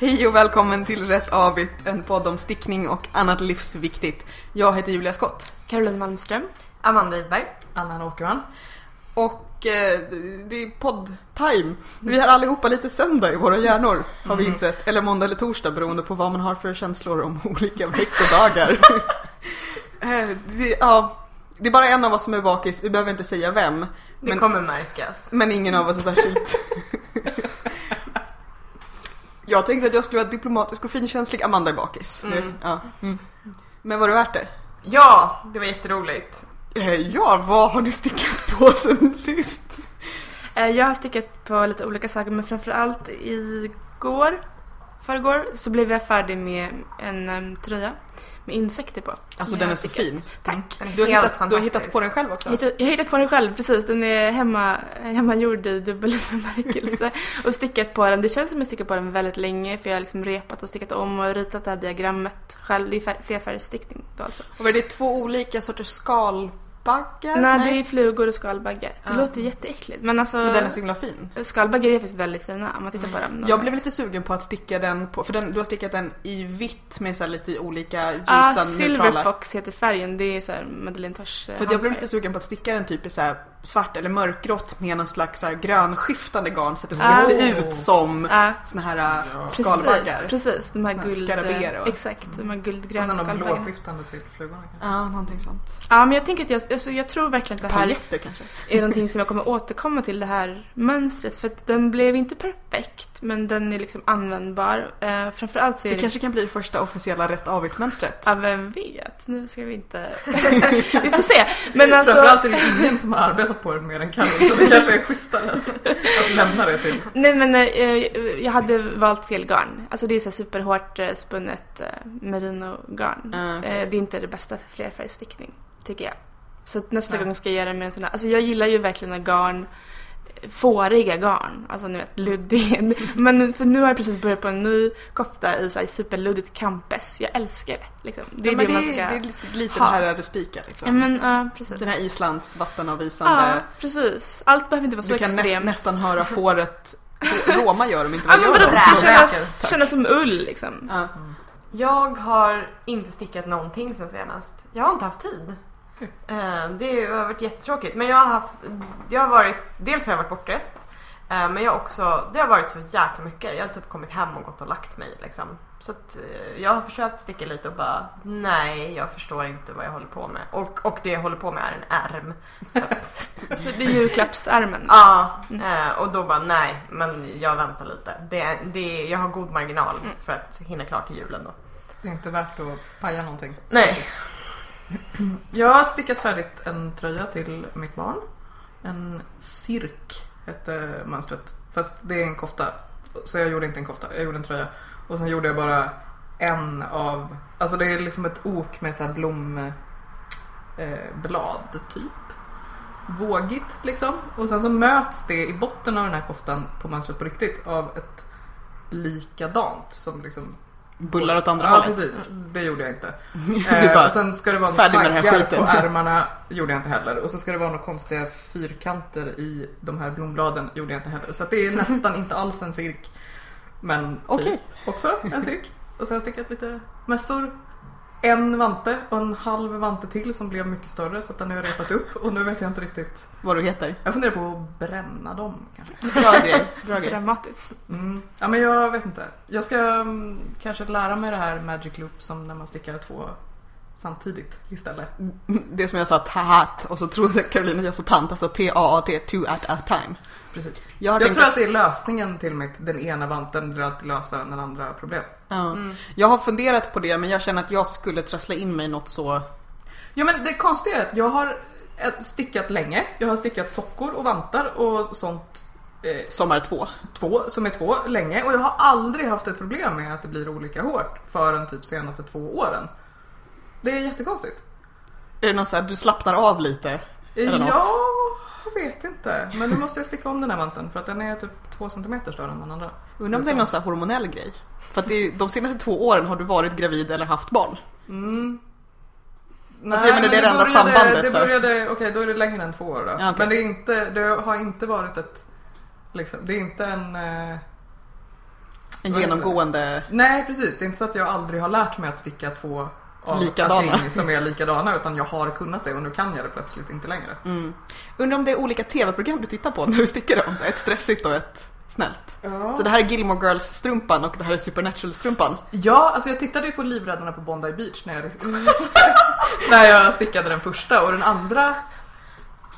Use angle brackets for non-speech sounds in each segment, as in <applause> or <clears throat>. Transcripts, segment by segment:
Hej och välkommen till Rätt Avigt, en podd om stickning och annat livsviktigt. Jag heter Julia Skott. Caroline Malmström. Amanda Idberg. Anna Åkerman. Och eh, det är podd-time. Vi har allihopa lite söndag i våra hjärnor har vi insett. Eller måndag eller torsdag beroende på vad man har för känslor om <laughs> olika veckodagar. <laughs> eh, det, ja, det är bara en av oss som är bakis, vi behöver inte säga vem. Det Men, kommer märkas. men ingen av oss är särskilt. <laughs> Jag tänkte att jag skulle vara diplomatisk och finkänslig. Amanda är bakis. Mm. Ja. Men var det värt det? Ja, det var jätteroligt. Eh, Ja, vad har ni stickat på <laughs> sen sist? Eh, Jag har stickat på lite olika saker men framförallt igår, förrgår, så blev jag färdig med en em, tröja med insekter på. Alltså den är så fin. Tack. Är Du har, hittat, du har hittat på den själv också? Jag har hittat på den själv, precis. Den är hemma, hemmagjord i dubbel <laughs> bemärkelse. och stickat på den. Det känns som jag stickat på den väldigt länge för jag har liksom repat och stickat om och ritat det här diagrammet själv. Det är fär- flerfärgstickning då alltså. Och var det två olika sorters skalbaggar? Nej, det är flugor och skalbaggar. Det låter jätteäckligt men alltså Men den är så himla fin. skalbaggar är faktiskt väldigt fina om man tittar på dem. Jag blev lite sugen på att sticka den på, för den, du har stickat den i vitt med så här lite olika ljusa Ah, neutrala. Silver Fox heter färgen. Det är så här Madeleine Tosh eh, För att jag blev lite sugen på att sticka den typ i så här svart eller mörkgrått med någon slags här grönskiftande garn så att det skulle Ah. se ut som Ja, såna här precis, skalbaggar. precis. De här guld... va? Exakt, de här Och guldgröna sen de skalbaggarna. blåskiftande till flugorna kanske. Ja, någonting sånt. Ja, men jag tänker att jag, alltså, jag tror verkligen att det här Paljetter kanske? är någonting som jag kommer återkomma till det här mönstret. För att den blev inte perfekt, men den är liksom användbar. Eh, framförallt så är Det det... kanske kan bli det första officiella rätt avigt-mönstret. Ja, vem vet? Nu ska vi inte... <laughs> vi får se. Men <laughs> alltså... Framförallt är det ingen som har arbetat på den mer än Carro så det kanske är schysstare att, att lämna det till. Nej men eh, jag hade valt fel garn. Alltså det är så superhårt eh, spunnet eh, merino-garn. Mm. Eh, det är inte det bästa för flerfärgstickning, tycker jag. Så att nästa Nej. gång ska jag göra med en sån här, alltså jag gillar ju verkligen när garn fåriga garn, alltså ni vet luddig. <laughs> Men för nu har jag precis börjat på en ny kofta i så här superluddigt campes. Jag älskar det. Liksom. Det är ja, men det, man det, ska... det är lite, lite ha. det här rustika liksom. Ja men ja, precis. Den här Islands vattenavvisande. Ja, precis. Allt behöver inte vara så du kan näst, extremt. nästan höra fåret. Roma gör de inte, Ja vad men gör de? det ska kännas, kännas som ull liksom. Ja. Jag har inte stickat någonting sen senast. Jag har inte haft tid. Eh, Det har varit jättetråkigt. Men jag har haft, jag har varit, dels har jag varit bortrest. eh, Men jag har också, det har varit så jäkla mycket. Jag har typ kommit hem och gått och lagt mig liksom. Så att eh, jag har försökt sticka lite och bara nej jag förstår inte vad jag håller på med. Och, och det jag håller på med är en ärm. Så att, <laughs> Så det är julklappsärmen. Ja, och då bara nej, men jag väntar lite. Det, det, jag har god marginal Mm. för att hinna klart till julen då. Det är inte värt att paja någonting. Nej. Jag har stickat färdigt en tröja till mitt barn. En cirk hette mönstret. Fast det är en kofta. Så jag gjorde inte en kofta, jag gjorde en tröja. Och sen gjorde jag bara en av, alltså det är liksom ett ok med så här blomblad eh, typ. Vågigt liksom. Och sen så möts det i botten av den här koftan på mönstret på riktigt av ett likadant som liksom Bullar åt andra ja, hållet. precis. Det gjorde jag inte. <laughs> Eh, och sen ska det vara taggar på ärmarna. Gjorde jag inte heller. Och så ska det vara några konstiga fyrkanter i de här blombladen. Gjorde jag inte heller. Så det är <laughs> nästan inte alls en cirk. Men typ Okej. också en cirk. Och så har jag stickat lite mössor. En vante och en halv vante till som blev mycket större så att den har jag repat upp och nu vet jag inte riktigt. Vad du heter. Jag funderar på att bränna dem kanske. Bra grej. Bra grej. Dramatiskt. Mm. Ja men jag vet inte. Jag ska mm, kanske lära mig det här Magic Loop som när man stickar två samtidigt istället. Det som jag sa, tahat, och så trodde Caroline att jag sa tant, alltså T-A-A-T, two at a time. Precis. Jag Jag tänkt tror att, att det är lösningen till mitt, den ena vanten blir alltid lösare än den andra problem. Ja. jag har funderat på det, men jag känner att jag skulle trassla in mig i något så... Ja men det konstiga är att jag har eh, stickat länge. Jag har stickat sockor och vantar och sånt eh, Sommar två. två, som är två länge och jag har aldrig haft ett problem med att det blir olika hårt förrän typ senaste två åren. Det är jättekonstigt. Är det något så här, du slappnar av lite? Eller något? Jag vet inte. Men nu måste jag sticka om den här vanten för att den är typ två centimeter större än den andra. Undrar om det är någon så här hormonell grej? För att är, de senaste två åren har du varit gravid eller haft barn. Mm. Alltså, jag menar, det är det enda sambandet, Det började, okej då är det längre än två år då. Ja, okej. Men det, är inte, det har inte varit ett, liksom, det är inte en, eh, En genomgående... Nej precis, det är inte så att jag aldrig har lärt mig att sticka två av Likadana. ting som är likadana utan jag har kunnat det och nu kan jag det plötsligt inte längre. Mm. Undrar om det är olika tv-program du tittar på när du stickar dem? Så ett stressigt och ett snällt. Ja. Så det här är Gilmore Girls-strumpan och det här är Supernatural-strumpan. Ja, alltså jag tittade ju på Livräddarna på Bondi Beach när jag, <laughs> när jag stickade den första och den andra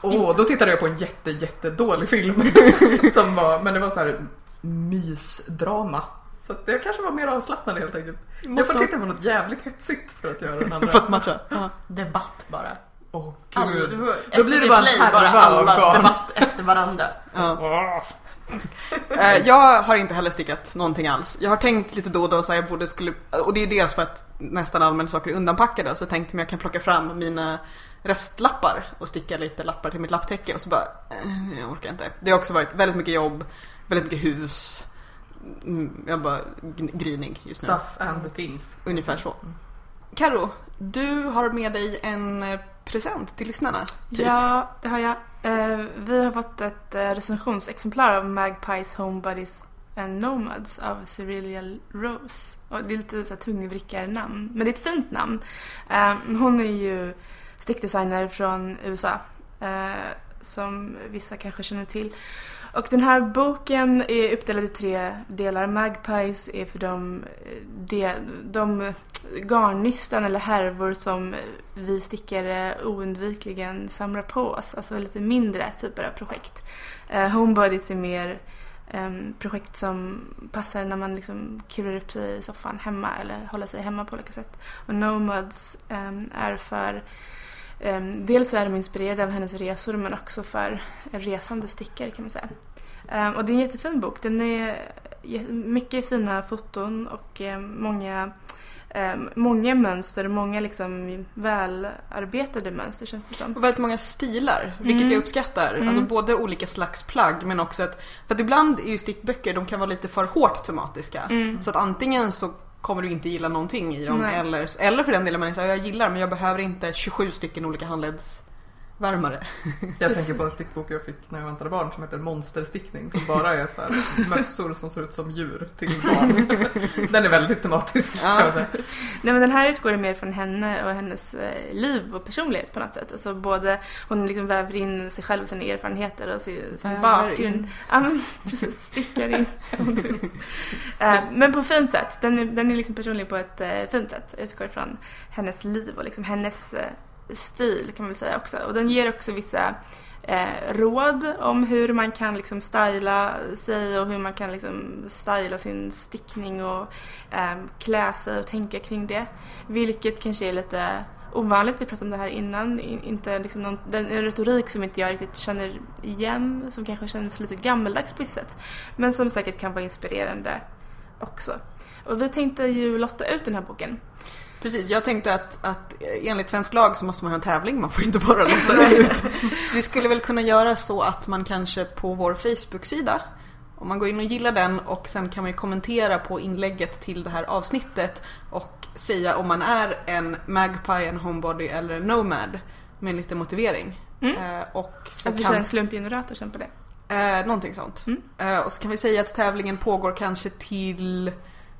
Åh, då tittade jag på en jätte, jättedålig film. <laughs> som var, men det var så här mysdrama. Så att jag kanske var mer avslappnad helt enkelt. Jag Måste får ha- titta på något jävligt hetsigt för att göra den <laughs> andra. För att matcha. Ja. Debatt bara. Åh Alla- gud. det var- Då blir det bara en härva alla garn. debatt efter varandra. <laughs> Ja. <laughs> Eh, Jag har inte heller stickat någonting alls. Jag har tänkt lite då och då så jag borde skulle, och det är dels för att nästan alla mina saker är undanpackade så tänkte jag att jag kan plocka fram mina restlappar och sticka lite lappar till mitt lapptäcke och så bara, eh, jag orkar inte. Det har också varit väldigt mycket jobb, väldigt mycket hus. Mm, Jag är bara grinig just nu. Stuff and the things. Ungefär så. Karo, du har med dig en eh, present till lyssnarna. Typ. Ja, det har jag. Eh, vi har fått ett eh, recensionsexemplar av Magpies Homebodies and Nomads av Cerelia Rose. Och det är lite så här tungvrickarnamn, men det är ett fint namn. Hon är ju stickdesigner från USA, som vissa kanske känner till. Och den här boken är uppdelad i tre delar. Magpies är för de, eh, de, de garnnystan eller härvor som vi stickare eh, oundvikligen samlar på oss. Alltså lite mindre typer av projekt. Eh, Homebodies är mer eh, projekt som passar när man liksom kurar upp sig i soffan hemma eller håller sig hemma på olika sätt. Och Nomads eh, är för dels är de inspirerade av hennes resor men också för resande stickare kan man säga. Um, och det är en jättefin bok. Den är mycket fina foton och um, många, många mönster många liksom välarbetade mönster känns det som. Och väldigt många stilar, vilket Mm. jag uppskattar. Mm. Alltså både olika slags plagg men också att, för att ibland är ju stickböcker, de kan vara lite för hårt tematiska. Mm. Så att antingen så kommer du inte gilla någonting i dem Nej. eller, eller för den delen man säger jag gillar men jag behöver inte 27 stycken olika handledsvärmare. Jag tänker på en stickbok jag fick när jag väntade barn som heter Monsterstickning som bara är så här mössor som ser ut som djur till barn. Den är väldigt tematisk säga. Nej men den här utgår mer från henne och hennes eh, liv och personlighet på något sätt. Alltså både, hon liksom väver in sig själv och sina erfarenheter och sin, sin bakgrund. Ja men <laughs> precis, stickar in. <laughs> Eh, men på fint sätt. Den är, den är liksom personlig på ett eh, fint sätt. Utgår från hennes liv och liksom hennes stil kan man väl säga också. Och den ger också vissa eh, råd om hur man kan liksom styla sig och hur man kan liksom styla sin stickning och eh, klä sig och tänka kring det. Vilket kanske är lite ovanligt, vi pratade om det här innan, inte liksom någon, den, en retorik som inte jag riktigt känner igen, som kanske känns lite gammaldags på ett sätt. Men som säkert kan vara inspirerande också. Och vi tänkte ju lotta ut den här boken. Precis, jag tänkte att, att enligt svensk lag så måste man ha en tävling, man får inte bara lotta ut. Så vi skulle väl kunna göra så att man kanske på vår Facebook-sida, om man går in och gillar den och sen kan man ju kommentera på inlägget till det här avsnittet och säga om man är en Magpie, en Homebody eller en Nomad med en liten motivering. Mm. Eh, och så Att vi kan, kör en slumpgenerator sen på det. eh, någonting sånt. Mm. Eh, och så kan vi säga att tävlingen pågår kanske till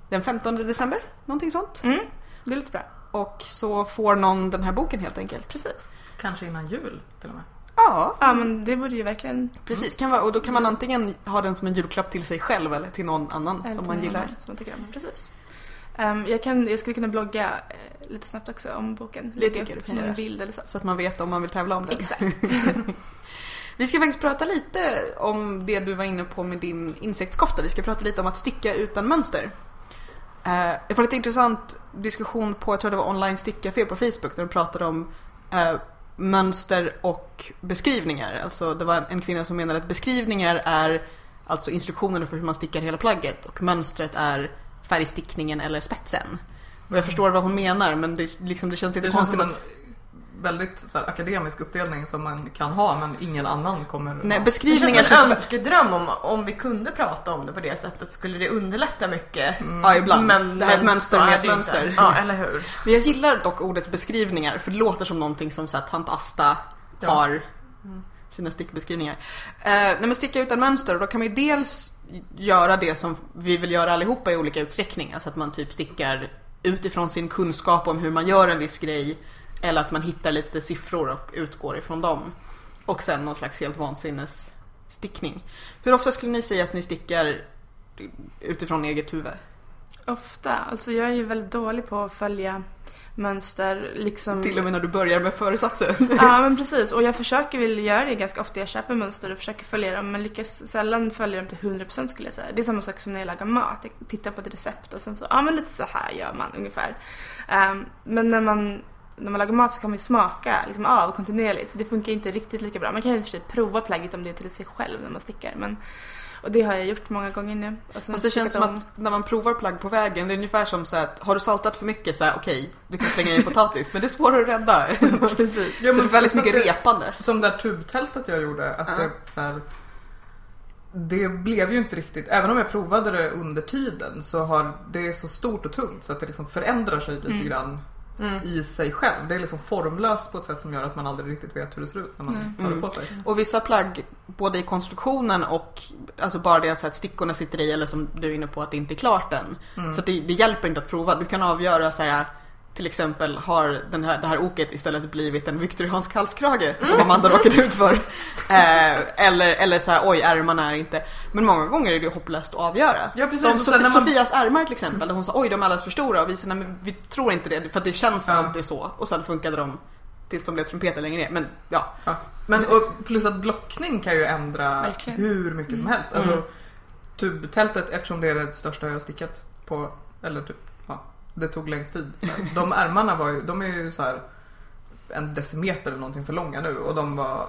den 15 december, någonting sånt. Mm. Det låter bra. Och så får någon den här boken helt enkelt. Precis. Kanske innan jul till och med. Ja, Ja men det borde ju verkligen precis. Kan vara, och då kan man antingen ha den som en julklapp till sig själv eller till någon annan Eller som man gillar. Som man tycker om. Precis. Ehm, jag, kan, jag skulle kunna blogga eh, lite snabbt också om boken. Det tycker upp du kan göra. bild eller så. Så att man vet om man vill tävla om den. Exakt. <laughs> Vi ska faktiskt prata lite om det du var inne på med din insektskofta. Vi ska prata lite om att sticka utan mönster. Eh, jag får lite intressant diskussion på, jag tror det var online stickcafé på Facebook där de pratade om eh, mönster och beskrivningar. Alltså det var en, kvinna som menade att beskrivningar är alltså instruktionerna för hur man stickar hela plagget och mönstret är färgstickningen eller spetsen. Och jag förstår vad hon menar men det, liksom, det känns lite Det känns konstigt att väldigt så här, akademisk uppdelning som man kan ha men ingen annan kommer Nej, ha. beskrivningar Det känns som en önskedröm om, om vi kunde prata om det på det sättet skulle det underlätta mycket. Ja, ibland. Men, det här är ett men mönster med ett inte. mönster. Ja, eller hur? <laughs> Men jag gillar dock ordet beskrivningar för det låter som någonting som så här, tant Asta Ja. har sina stickbeskrivningar. Eh, när man stickar utan mönster, då kan man ju dels göra det som vi vill göra allihopa i olika utsträckning. Alltså att man typ stickar utifrån sin kunskap om hur man gör en viss grej. Eller att man hittar lite siffror och utgår ifrån dem. Och sen någon slags helt vansinnes stickning. Hur ofta skulle ni säga att ni stickar utifrån eget huvud? Ofta. Alltså jag är ju väldigt dålig på att följa mönster. Liksom... Till och med när du börjar med föresatsen. <laughs> Ja men precis och jag försöker väl göra det ganska ofta. Jag köper mönster och försöker följa dem men lyckas sällan följa dem till 100% skulle jag säga. Det är samma sak som när jag lagar mat. Jag tittar på ett recept och sen så, ja men lite så här gör man ungefär. Um, men när man när man lagar mat så kan man ju smaka liksom, av kontinuerligt. Det funkar inte riktigt lika bra. Man kan ju i och för sig prova plagget om det är till sig själv när man stickar. Men, och det har jag gjort många gånger nu. Och sen Fast det känns som om... att när man provar plagg på vägen, det är ungefär som så att har du saltat för mycket så här, okej, du kan slänga i potatis, men det är svårare att rädda. <laughs> Precis. så det är väldigt mycket det- repande. Som det där tubtältet jag gjorde. Att Ja. det, så här, det blev ju inte riktigt, även om jag provade det under tiden så har det är så stort och tungt så att det liksom förändrar sig lite grann Mm. i sig själv. Det är liksom formlöst på ett sätt som gör att man aldrig riktigt vet hur det ser ut när man tar det på sig. Och vissa plagg, både i konstruktionen och alltså bara det så att stickorna sitter i eller som du är inne på att det inte är klart än. Så att det, det hjälper inte att prova. Du kan avgöra så här till exempel har den här, det här oket istället blivit en viktoriansk halskrage som Amanda råkade ut för. <laughs> Eh, eller, eller så här, oj ärmarna är inte. Men många gånger är det hopplöst att avgöra. Ja, precis. som Sof- man- Sofias ärmar till exempel, där hon sa oj de är alldeles för stora och vi sa nej men vi tror inte det för att det känns Ja. alltid så. Och sen funkade de tills de blev trumpeter längre ner. Men ja, Ja. Men och plus att blockning kan ju ändra Verkligen. hur mycket som helst. Alltså, tubtältet, eftersom det är det största jag har stickat på, eller typ, ja, det tog längst tid. Så här. De ärmarna var ju, de är ju så här en decimeter eller någonting för långa nu och de var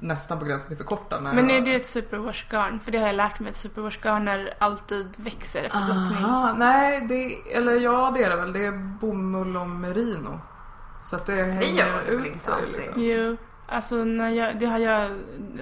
nästan på gränsen till för korta. När Men är det ett superwash-garn? För det har jag lärt mig att superwash-garner alltid växer efter blockning. Aha, nej, det, eller ja det är det väl. Det är bomull och merino. Så att det hänger det ut sig liksom. Jo, alltså när jag, det har jag,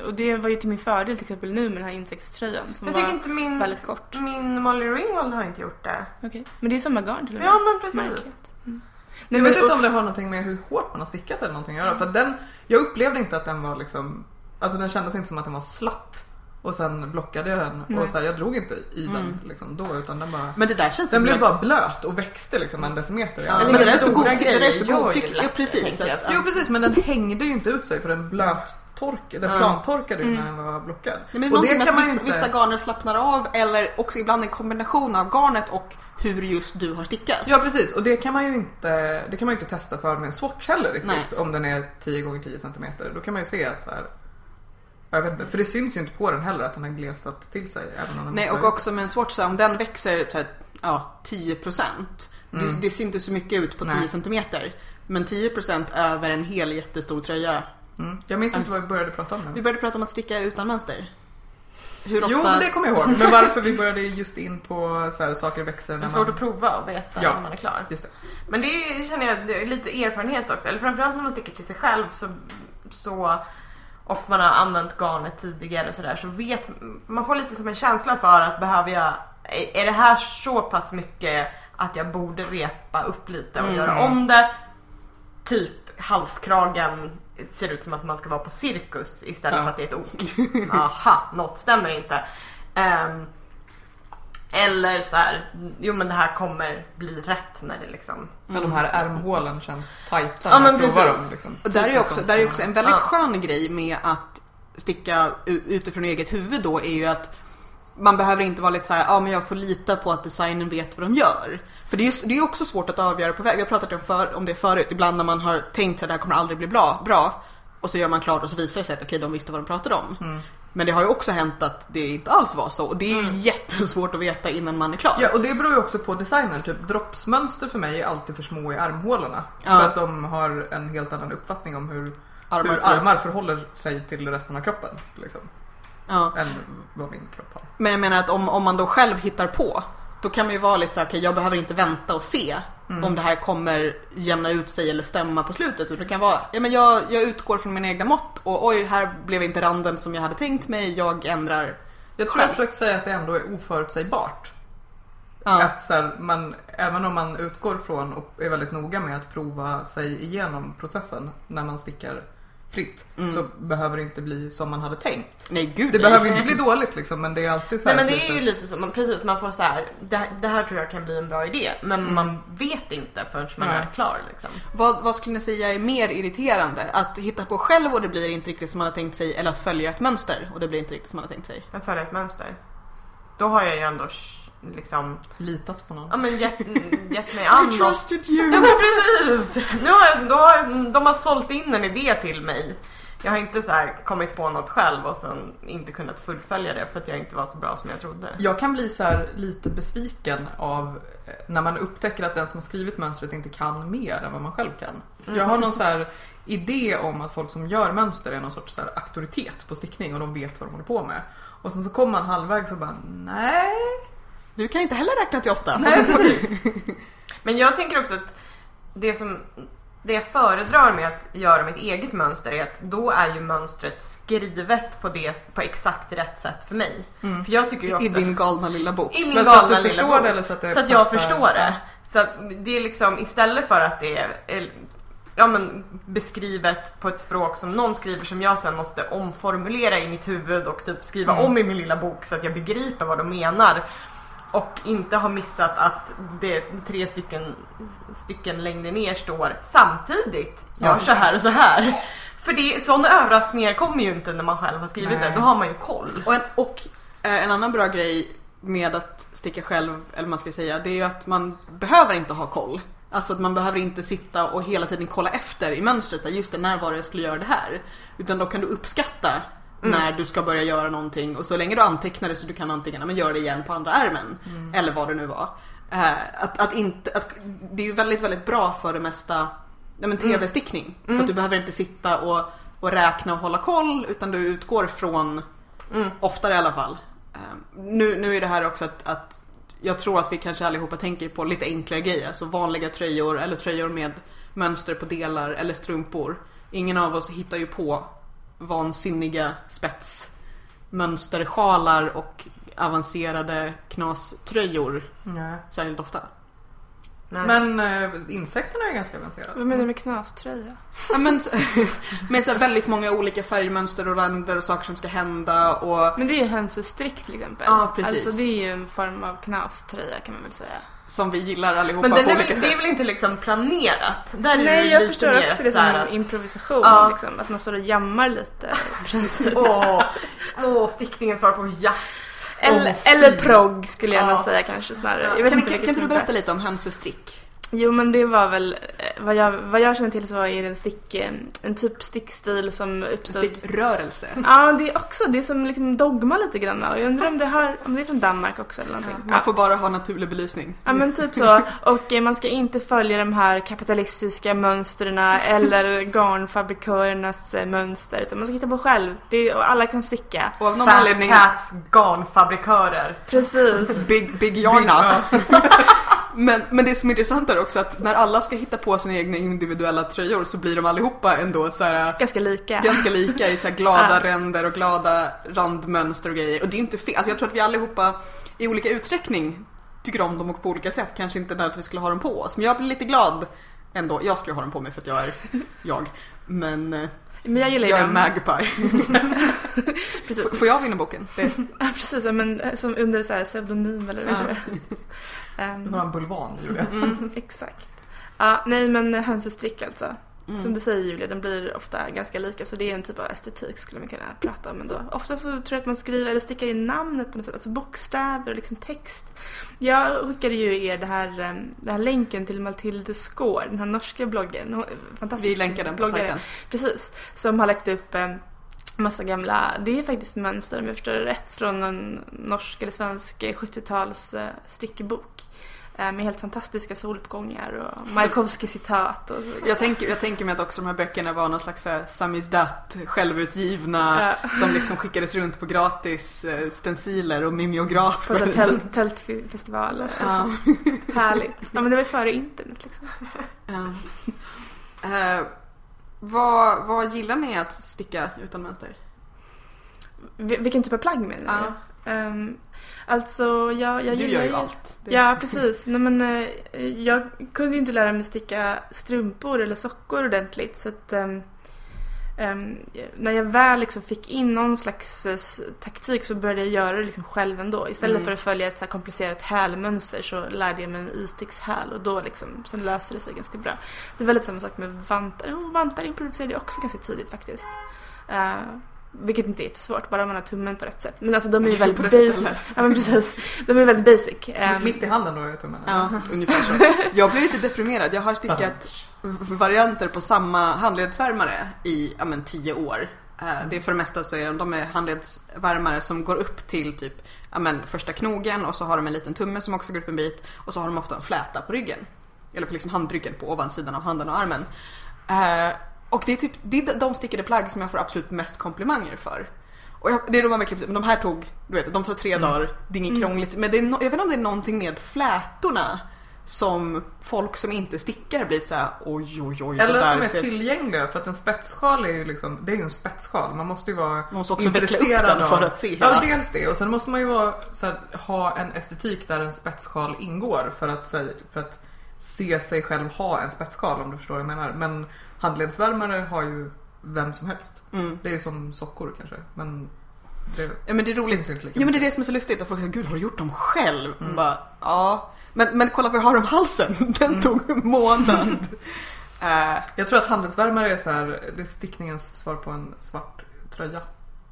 och det var ju till min fördel till exempel nu med den här insektströjan som Jag var inte min, väldigt kort. min Molly Ringwald har inte gjort det. Okej, men det är samma garn till och med. Ja men precis. Märkligt. Mm. Jag Nej, vet men- inte om det har någonting med hur hårt man har stickat eller någonting att göra. För att den, jag upplevde inte att den var liksom, alltså den kändes inte som att den var slapp. Och sen blockade jag den Nej. och så här, jag drog inte i den Mm. liksom då utan den bara men det där känns Den blev bara blöt och växte liksom en decimeter. Ja, men det där är så, det är godtyckligt. Ja, precis. Att, Jo precis men den hängde ju inte ut sig för den blöttorkade, den Ja. plantorkade ju Mm. när den var blockad. Nej, men det är och någonting med att man vissa, vissa garner slappnar av eller också ibland en kombination av garnet och hur just du har stickat. Ja precis och det kan man ju inte, det kan man ju inte testa för med en swatch heller riktigt. Nej. Om den är 10 gånger 10 cm. Då kan man ju se att så här, jag vet inte, för det syns ju inte på den heller att den har glesat till sig. Även om den Nej, och också med en swatch, om den växer så här, ja, 10%. Det, det ser inte så mycket ut på 10 Nej. cm. Men 10% över en hel jättestor tröja. Mm. Jag minns inte vad vi började prata om Vi nu. började prata om att sticka utan mönster. Hur ofta... Jo, men det kommer jag ihåg. Men varför vi började just in på så här, saker växer Det när är svårt man... att prova och veta Ja. när man är klar. Just det. Men det är- känner jag det är lite erfarenhet också. Eller framförallt när man stickar till sig själv så, så och man har använt garnet tidigare och sådär så vet man får lite som en känsla för att behöver jag är det här så pass mycket att jag borde repa upp lite och Mm. göra om det? Typ halskragen ser ut som att man ska vara på cirkus istället Ja. för att det är ett ok. <laughs> Aha, något stämmer inte. Ehm, eller så här, jo men det här kommer bli rätt när det liksom Men de här ärmhålen känns tajta Ja, när men jag provar precis. dem. Liksom. Och där är ju också, där är ju också en väldigt Ja. skön grej med att sticka utifrån eget huvud då är ju att man behöver inte vara lite så här, ja men jag får lita på att designen vet vad de gör. För det är ju det är ju också svårt att avgöra på väg. Vi har pratat om, för, om det förut, ibland när man har tänkt att det här kommer aldrig bli bra, bra och så gör man klart och så visar det sig att okej, de visste vad de pratade om. Mm. Men det har ju också hänt att det inte alls var så och det är ju jättesvårt att veta innan man är klar. Ja, och det beror ju också på designen. Typ droppsmönster för mig är alltid för små i armhålorna. Ja. För att de har en helt annan uppfattning om hur Armar hur armar förhåller sig till resten av kroppen. Liksom, Ja. än vad min kropp har. Men jag menar att om, om man då själv hittar på då kan man ju vara lite så här, okej jag behöver inte vänta och se om det här kommer jämna ut sig eller stämma på slutet. Utan det kan vara, ja men jag, jag utgår från mina egna mått och oj här blev inte randen som jag hade tänkt mig, jag ändrar. Jag tror jag försökt säga att det ändå är oförutsägbart. Ja. Att så här, man, även om man utgår från och är väldigt noga med att prova sig igenom processen när man stickar fritt Mm. så behöver det inte bli som man hade tänkt. Nej gud Det nej. behöver inte bli dåligt liksom men det är alltid så Nej men det är lite- ju lite så, man, precis man får så här, det, det här tror jag kan bli en bra idé. Men man vet inte förrän man Nej. är klar liksom. Vad, vad skulle ni säga är mer irriterande? Att hitta på själv och det blir inte riktigt som man har tänkt sig eller att följa ett mönster och det blir inte riktigt som man har tänkt sig? Att följa ett mönster. Då har jag ju ändå liksom, litat på någon. ja men gett, <laughs> gett mig an I trusted Ja you! men precis! Nu har jag, då har, de har sålt in en idé till mig. Jag har inte så här kommit på något själv och sen inte kunnat fullfölja det för att jag inte var så bra som jag trodde. Jag kan bli så här lite besviken av när man upptäcker att den som har skrivit mönstret inte kan mer än vad man själv kan. Så jag har någon så här idé om att folk som gör mönster är någon sorts så här auktoritet på stickning och de vet vad de håller på med. Och sen så kommer man halvvägs och bara nej. Du kan inte heller räkna till åtta. Nej precis. <laughs> Men jag tänker också att det som det jag föredrar med att göra mitt eget mönster är att då är ju mönstret skrivet på, det, på exakt rätt sätt för mig. För jag tycker ju I ofta, din galna lilla bok. i min Men så att galna du lilla förstår bok. det eller så att Så att jag förstår det. Så att det är liksom istället för att det är är, ja, men, beskrivet på ett språk som någon skriver som jag sen måste omformulera i mitt huvud och typ skriva Mm. om i min lilla bok så att jag begriper vad de menar. Och inte har missat att det tre stycken, stycken längre ner står samtidigt. Gör Ja. så här och så här. För det, sådana överraskningar kommer ju inte när man själv har skrivit Nej. det. Då har man ju koll. Och, en, och eh, en annan bra grej med att sticka själv, eller man ska säga, det är ju att man behöver inte ha koll. Alltså att man behöver inte sitta och hela tiden kolla efter i mönstret, så här, just det, när var det jag skulle göra det här? Utan då kan du uppskatta när du ska börja göra någonting och så länge du antecknar det så du kan antingen men gör det igen på andra ärmen eller vad det nu var. Eh, att, att inte, att, det är ju väldigt, väldigt bra för det mesta ja, men tv-stickning. För att du behöver inte sitta och, och räkna och hålla koll utan du utgår från Oftare i alla fall. Eh, Nu, nu är det här också att, att jag tror att vi kanske allihopa tänker på lite enklare grejer. Alltså vanliga tröjor eller tröjor med mönster på delar eller strumpor. Ingen av oss hittar ju på vansinniga spetsmönstersjalar och avancerade knaströjor Nej. särskilt ofta. Nej. Men äh, insekterna är ganska avancerade. Vad menar du med knaströja? Ja, men, <laughs> med så här väldigt många olika färgmönster och ränder och saker som ska hända och Men det är ju hönsestrick till exempel. Ja, precis. Alltså det är ju en form av knaströja kan man väl säga. som vi gillar allihopa Men på är, olika väl- det är sätt. väl inte liksom planerat? Där är Nej, det jag lite förstår mer också det som en att- improvisation. Ja. Liksom, att man står och jammar lite. <laughs> Åh, åh, stickningens svar på jazz. Eller, fy. eller progg skulle jag Ja. nog säga kanske snarare. Ja, Jag kan, kan, kan inte du berätta bäst. lite om hönsestrick? Jo men det var väl, eh, vad jag, vad jag känner till så är det en stick, eh, en typ stickstil som uppstod Stickrörelse. Ja, det är också det är som liksom dogma lite grann. Och jag undrar om det, har, om det är från Danmark också eller någonting. Man får bara ha naturlig belysning. Ja men typ så. Och eh, man ska inte följa de här kapitalistiska mönstren eller garnfabrikörernas mönster. Utan man ska hitta på själv. Det är, och alla kan sticka. Och av någon Fat anledning, Cats garnfabrikörer. Precis. Big, big Yarna. <laughs> men, men det som är intressant är också att när alla ska hitta på sina egna individuella tröjor så blir de allihopa ändå så här, Ganska lika. ganska lika i så glada <laughs> Ja. ränder och glada randmönster och grejer. Och det är inte fel. Alltså jag tror att vi allihopa i olika utsträckning tycker om dem och på olika sätt. Kanske inte nödvändigtvis skulle ha dem på oss. Men jag blir lite glad ändå. Jag skulle ha dem på mig för att jag är jag. Men eh, Men jag gillar jag är. Magpie. <laughs> Precis. F- Får jag vinna boken? Ja, precis. Men eh, som under så här pseudonym eller vad Ja. heter det? <laughs> Ehm, Du har en bulvan Julia. Mm. Exakt. Ja, nej men hönsestrick alltså. Mm. Som du säger Julia, den blir ofta ganska lika så det är en typ av estetik skulle man kunna prata om ändå. Ofta så tror jag att man skriver eller stickar in namnet på något sätt, alltså bokstäver och liksom text. Jag skickade ju er det här, eh, den här länken till Mathilde Skår, den här norska bloggen. Fantastisk Vi länkar den på bloggare. sajten. Precis, som har lagt upp eh, massa gamla, det är faktiskt mönster om jag förstår det rätt, från en norsk eller svensk eh, 70-tals eh, stickbok. Eh, Med helt fantastiska soluppgångar och så. Jag tänker, jag tänker mig att också de här böckerna var någon slags här samizdat, självutgivna, Ja. som liksom skickades runt på gratis eh, stenciler och På mimeografer. Så- tält, tältfestivaler. Ja. <laughs> Härligt. Ja men det var före internet liksom. Ja. Eh, vad, vad gillar ni att sticka utan mönster? Vil- Vilken typ av plagg menar du? Ehm, alltså jag, jag du gillar gör ju allt. Ja, precis. Nej, men, eh, jag kunde ju inte lära mig sticka strumpor eller sockor ordentligt så att ehm, när jag väl liksom fick in någon slags eh, taktik så började jag göra det liksom själv ändå. Istället Mm. för att följa ett så komplicerat hälmönster så lärde jag mig en istickshäl och då liksom, sen löste det sig ganska bra. Det var lite samma sak med vantar. Jo, vantar improviserade jag också ganska tidigt faktiskt. Eh, vilket inte är jättesvårt, bara man har tummen på rätt sätt. Men alltså de är ju <laughs> väldigt basic. Ja men precis. De är väldigt basic. Ehm, Mitt i handen då är tummen. Ja, ungefär så. Jag blev lite deprimerad. Jag har stickat varianter på samma handledsvärmare i ja, men, tio år. Eh, Det är för det mesta så är de, de är handledsvärmare som går upp till typ ja, men, första knogen och så har de en liten tumme som också går upp en bit och så har de ofta en fläta på ryggen. Eller på liksom handryggen på ovansidan av handen och armen. Och det är, typ, det är de stickade plagg som jag får absolut mest komplimanger för. Och jag, det är de man verkligen, men de här tog, du vet, de tar tre dagar, det är inget krångligt. Men det är no, jag vet inte om det är någonting med flätorna som folk som inte stickar blir såhär oj oj oj. Eller att de är ser- tillgängliga för att en spetssjal är ju liksom, det är ju en spetssjal. Man måste ju vara Man måste också intresserad den av- för att se Ja, hela. dels det. Och sen måste man ju vara, här, ha en estetik där en spetssjal ingår för att, här, för att se sig själv ha en spetssjal om du förstår vad jag menar. Men handledsvärmare har ju vem som helst. Mm. Det är som sockor kanske. Men det, Ja men det är roligt. inte lika Ja men det är det som är så lustigt att folk säger gud har du gjort dem själv? Mm. Bara, ja. Men, men kolla vad jag har om halsen. <laughs> Den Mm. tog en månad. <laughs> Eh, Jag tror att handledsvärmare är så här, det är stickningens svar på en svart tröja.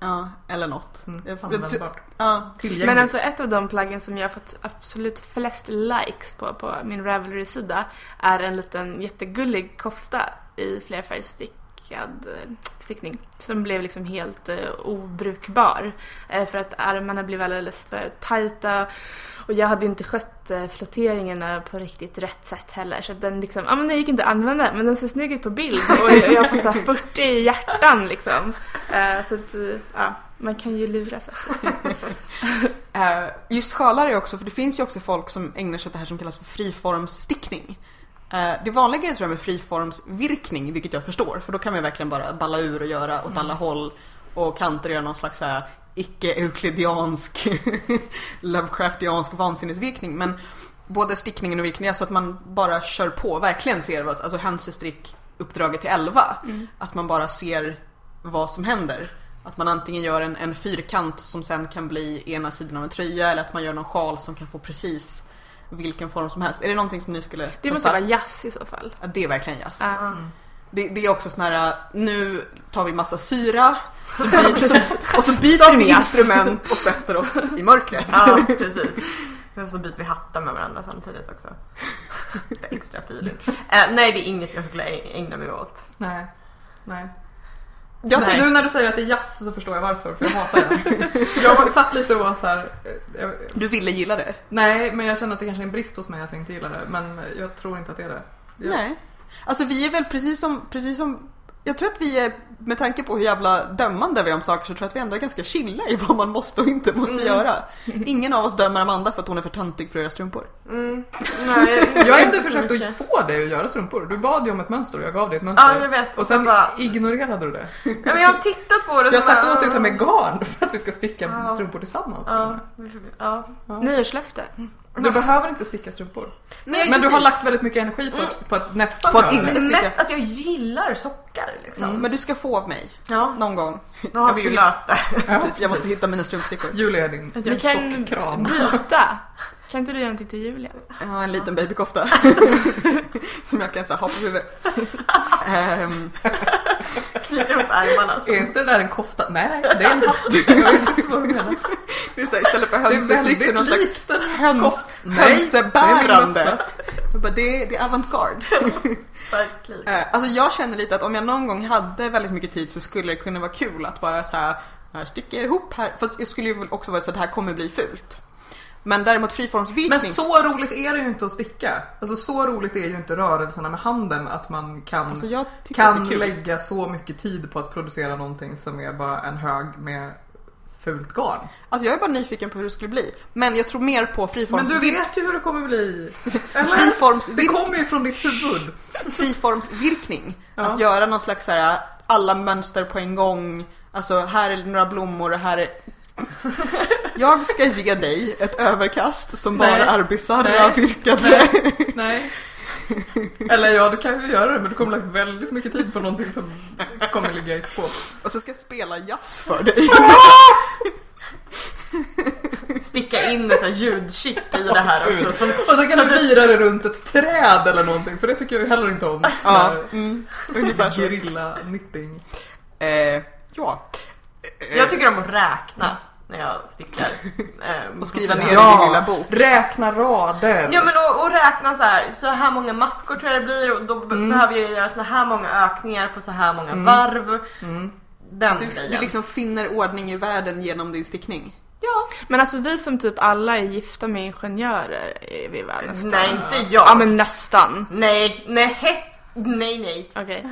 ja, eller något. Mm, användbart. Ja. Men alltså ett av de plaggen som jag har fått absolut flest likes på på min Ravelry-sida är en liten jättegullig kofta i flerfärgstickad eh, stickning som blev liksom helt eh, obrukbar eh, för att armarna blev alldeles för tajta och jag hade inte skött eh, flotteringarna på riktigt rätt sätt heller så den liksom, ja men den gick inte att använda men den ser snygg ut på bild och jag, jag har så 40 i hjärtan liksom. Eh, så att, eh, ja, man kan ju lura sig. <laughs> Eh, just sjalar är också, för det finns ju också folk som ägnar sig åt det här som kallas för friformsstickning. Eh, det vanliga är tror jag med friformsvirkning, vilket jag förstår, för då kan man verkligen bara balla ur och göra åt alla håll och kanter göra någon slags här icke-euklidiansk, <laughs> Lovecraftiansk vansinnesvirkning. Men både stickningen och virkningen, alltså att man bara kör på, verkligen ser vad, alltså hönsestrick uppdraget till 11. Att man bara ser vad som händer. Att man antingen gör en, en fyrkant som sen kan bli ena sidan av en tröja eller att man gör någon sjal som kan få precis vilken form som helst. Är det någonting som ni skulle Det måste vara jazz i så fall. Ja, det är verkligen jazz. Ja. Mm. Det, det är också sån här, nu tar vi massa syra så byter, <laughs> så, och så byter vi instrument och sätter oss <laughs> i mörkret. Ja, precis. Och så byter vi hattar med varandra samtidigt också. Extra feeling. Eh, nej, det är inget jag skulle ägna mig åt. Nej. Nej. Tänkte, Nu när du säger att det är jazz så förstår jag varför, för jag hatar jazz. <laughs> jag satt lite och var så här. eh, Jag, du ville gilla det? nej, men jag känner att det kanske är en brist hos mig att jag inte gillar det. Men jag tror inte att det är det. Jag, Nej. Alltså vi är väl precis som, precis som jag tror att vi är, med tanke på hur jävla dömande vi är om saker, så tror jag att vi ändå är ganska chilla i vad man måste och inte måste Mm. göra. Ingen av oss dömer Amanda för att hon är för töntig för att göra strumpor. Mm. Nej, Jag har inte ändå försökt mycket. att få dig att göra strumpor. Du bad ju om ett mönster och jag gav dig ett mönster. Ja, jag vet. Och sen bara, ignorerade du det. ja, men jag har tittat på det. Jag sagt åt dig att ta med garn för att vi ska sticka Ja. strumpor tillsammans. Ja, ja. Nyårslöfte. Du behöver inte sticka strumpor. Nej, Men du har precis. lagt väldigt mycket energi på att, på att nästan På att inte- sticka. mest att jag gillar sockar liksom. Men du ska få av mig, Ja, någon gång. nu Jag har vill vi ju- löst det. <laughs> Ja, Precis, jag måste hitta mina strumpstickor. Julia är din Vi kan sockkram. byta. <laughs> Kan inte du göra någonting till Julia? Jag har en liten babykofta. <laughs> som jag kan så här, ha på huvudet. Ehm, Knyta ihop ärmarna. Så. Är inte det där en kofta? Nej, nej, det är en hatt. Jag vet inte vad du menar. <laughs> det är så här, istället för hönsestrick så är det någon slags höns, hönsebärande. Jag Det det är avantgarde. <laughs> Verkligen. Eh, Alltså jag känner lite att om jag någon gång hade väldigt mycket tid så skulle det kunna vara kul att bara så här, här sticker jag ihop här. Fast det skulle ju också vara så att det här kommer bli fult. Men däremot friformsvirkning. Men så roligt är det ju inte att sticka. Alltså så roligt är ju inte rörelserna med handen att man kan, Alltså kan lägga så mycket tid på att producera någonting som är bara en hög med fult garn. Alltså jag är bara nyfiken på hur det skulle bli. Men jag tror mer på Men du vet ju hur det kommer bli. Eller? Det Friformsvirk, kommer ju från ditt huvud. friformsvirkning. Ja. Att göra någon slags så här, alla mönster på en gång. Alltså här är några blommor och här är... <laughs> Jag ska ge dig ett överkast som bara Nej. är bisarra Nej. virkade. <laughs> Nej. Eller ja, du kan ju göra det men du kommer lägga väldigt mycket tid på någonting som kommer ligga i ett skåp. Och så ska jag spela jazz för dig. <laughs> Sticka in ett ljudchip i det här också. Som, Och så kan du vira det runt ett träd eller någonting för det tycker jag heller inte om. Ja, mm, ungefär så. Gerilla knitting. Eh, ja. Jag tycker om att räkna när jag stickar. <laughs> Eh, Och skriva ner i din lilla bok. Räkna rader. Ja men och, och räkna så här, så här många maskor tror jag det blir och då Mm. behöver jag göra så här många ökningar på så här många varv. Mm. Den Du, grejen. du liksom finner ordning i världen genom din stickning. Ja. Men alltså vi som typ alla är gifta med ingenjörer är vi väl nästan? Nej inte jag. Ja men nästan. Nej, nej, nej nej. Okej.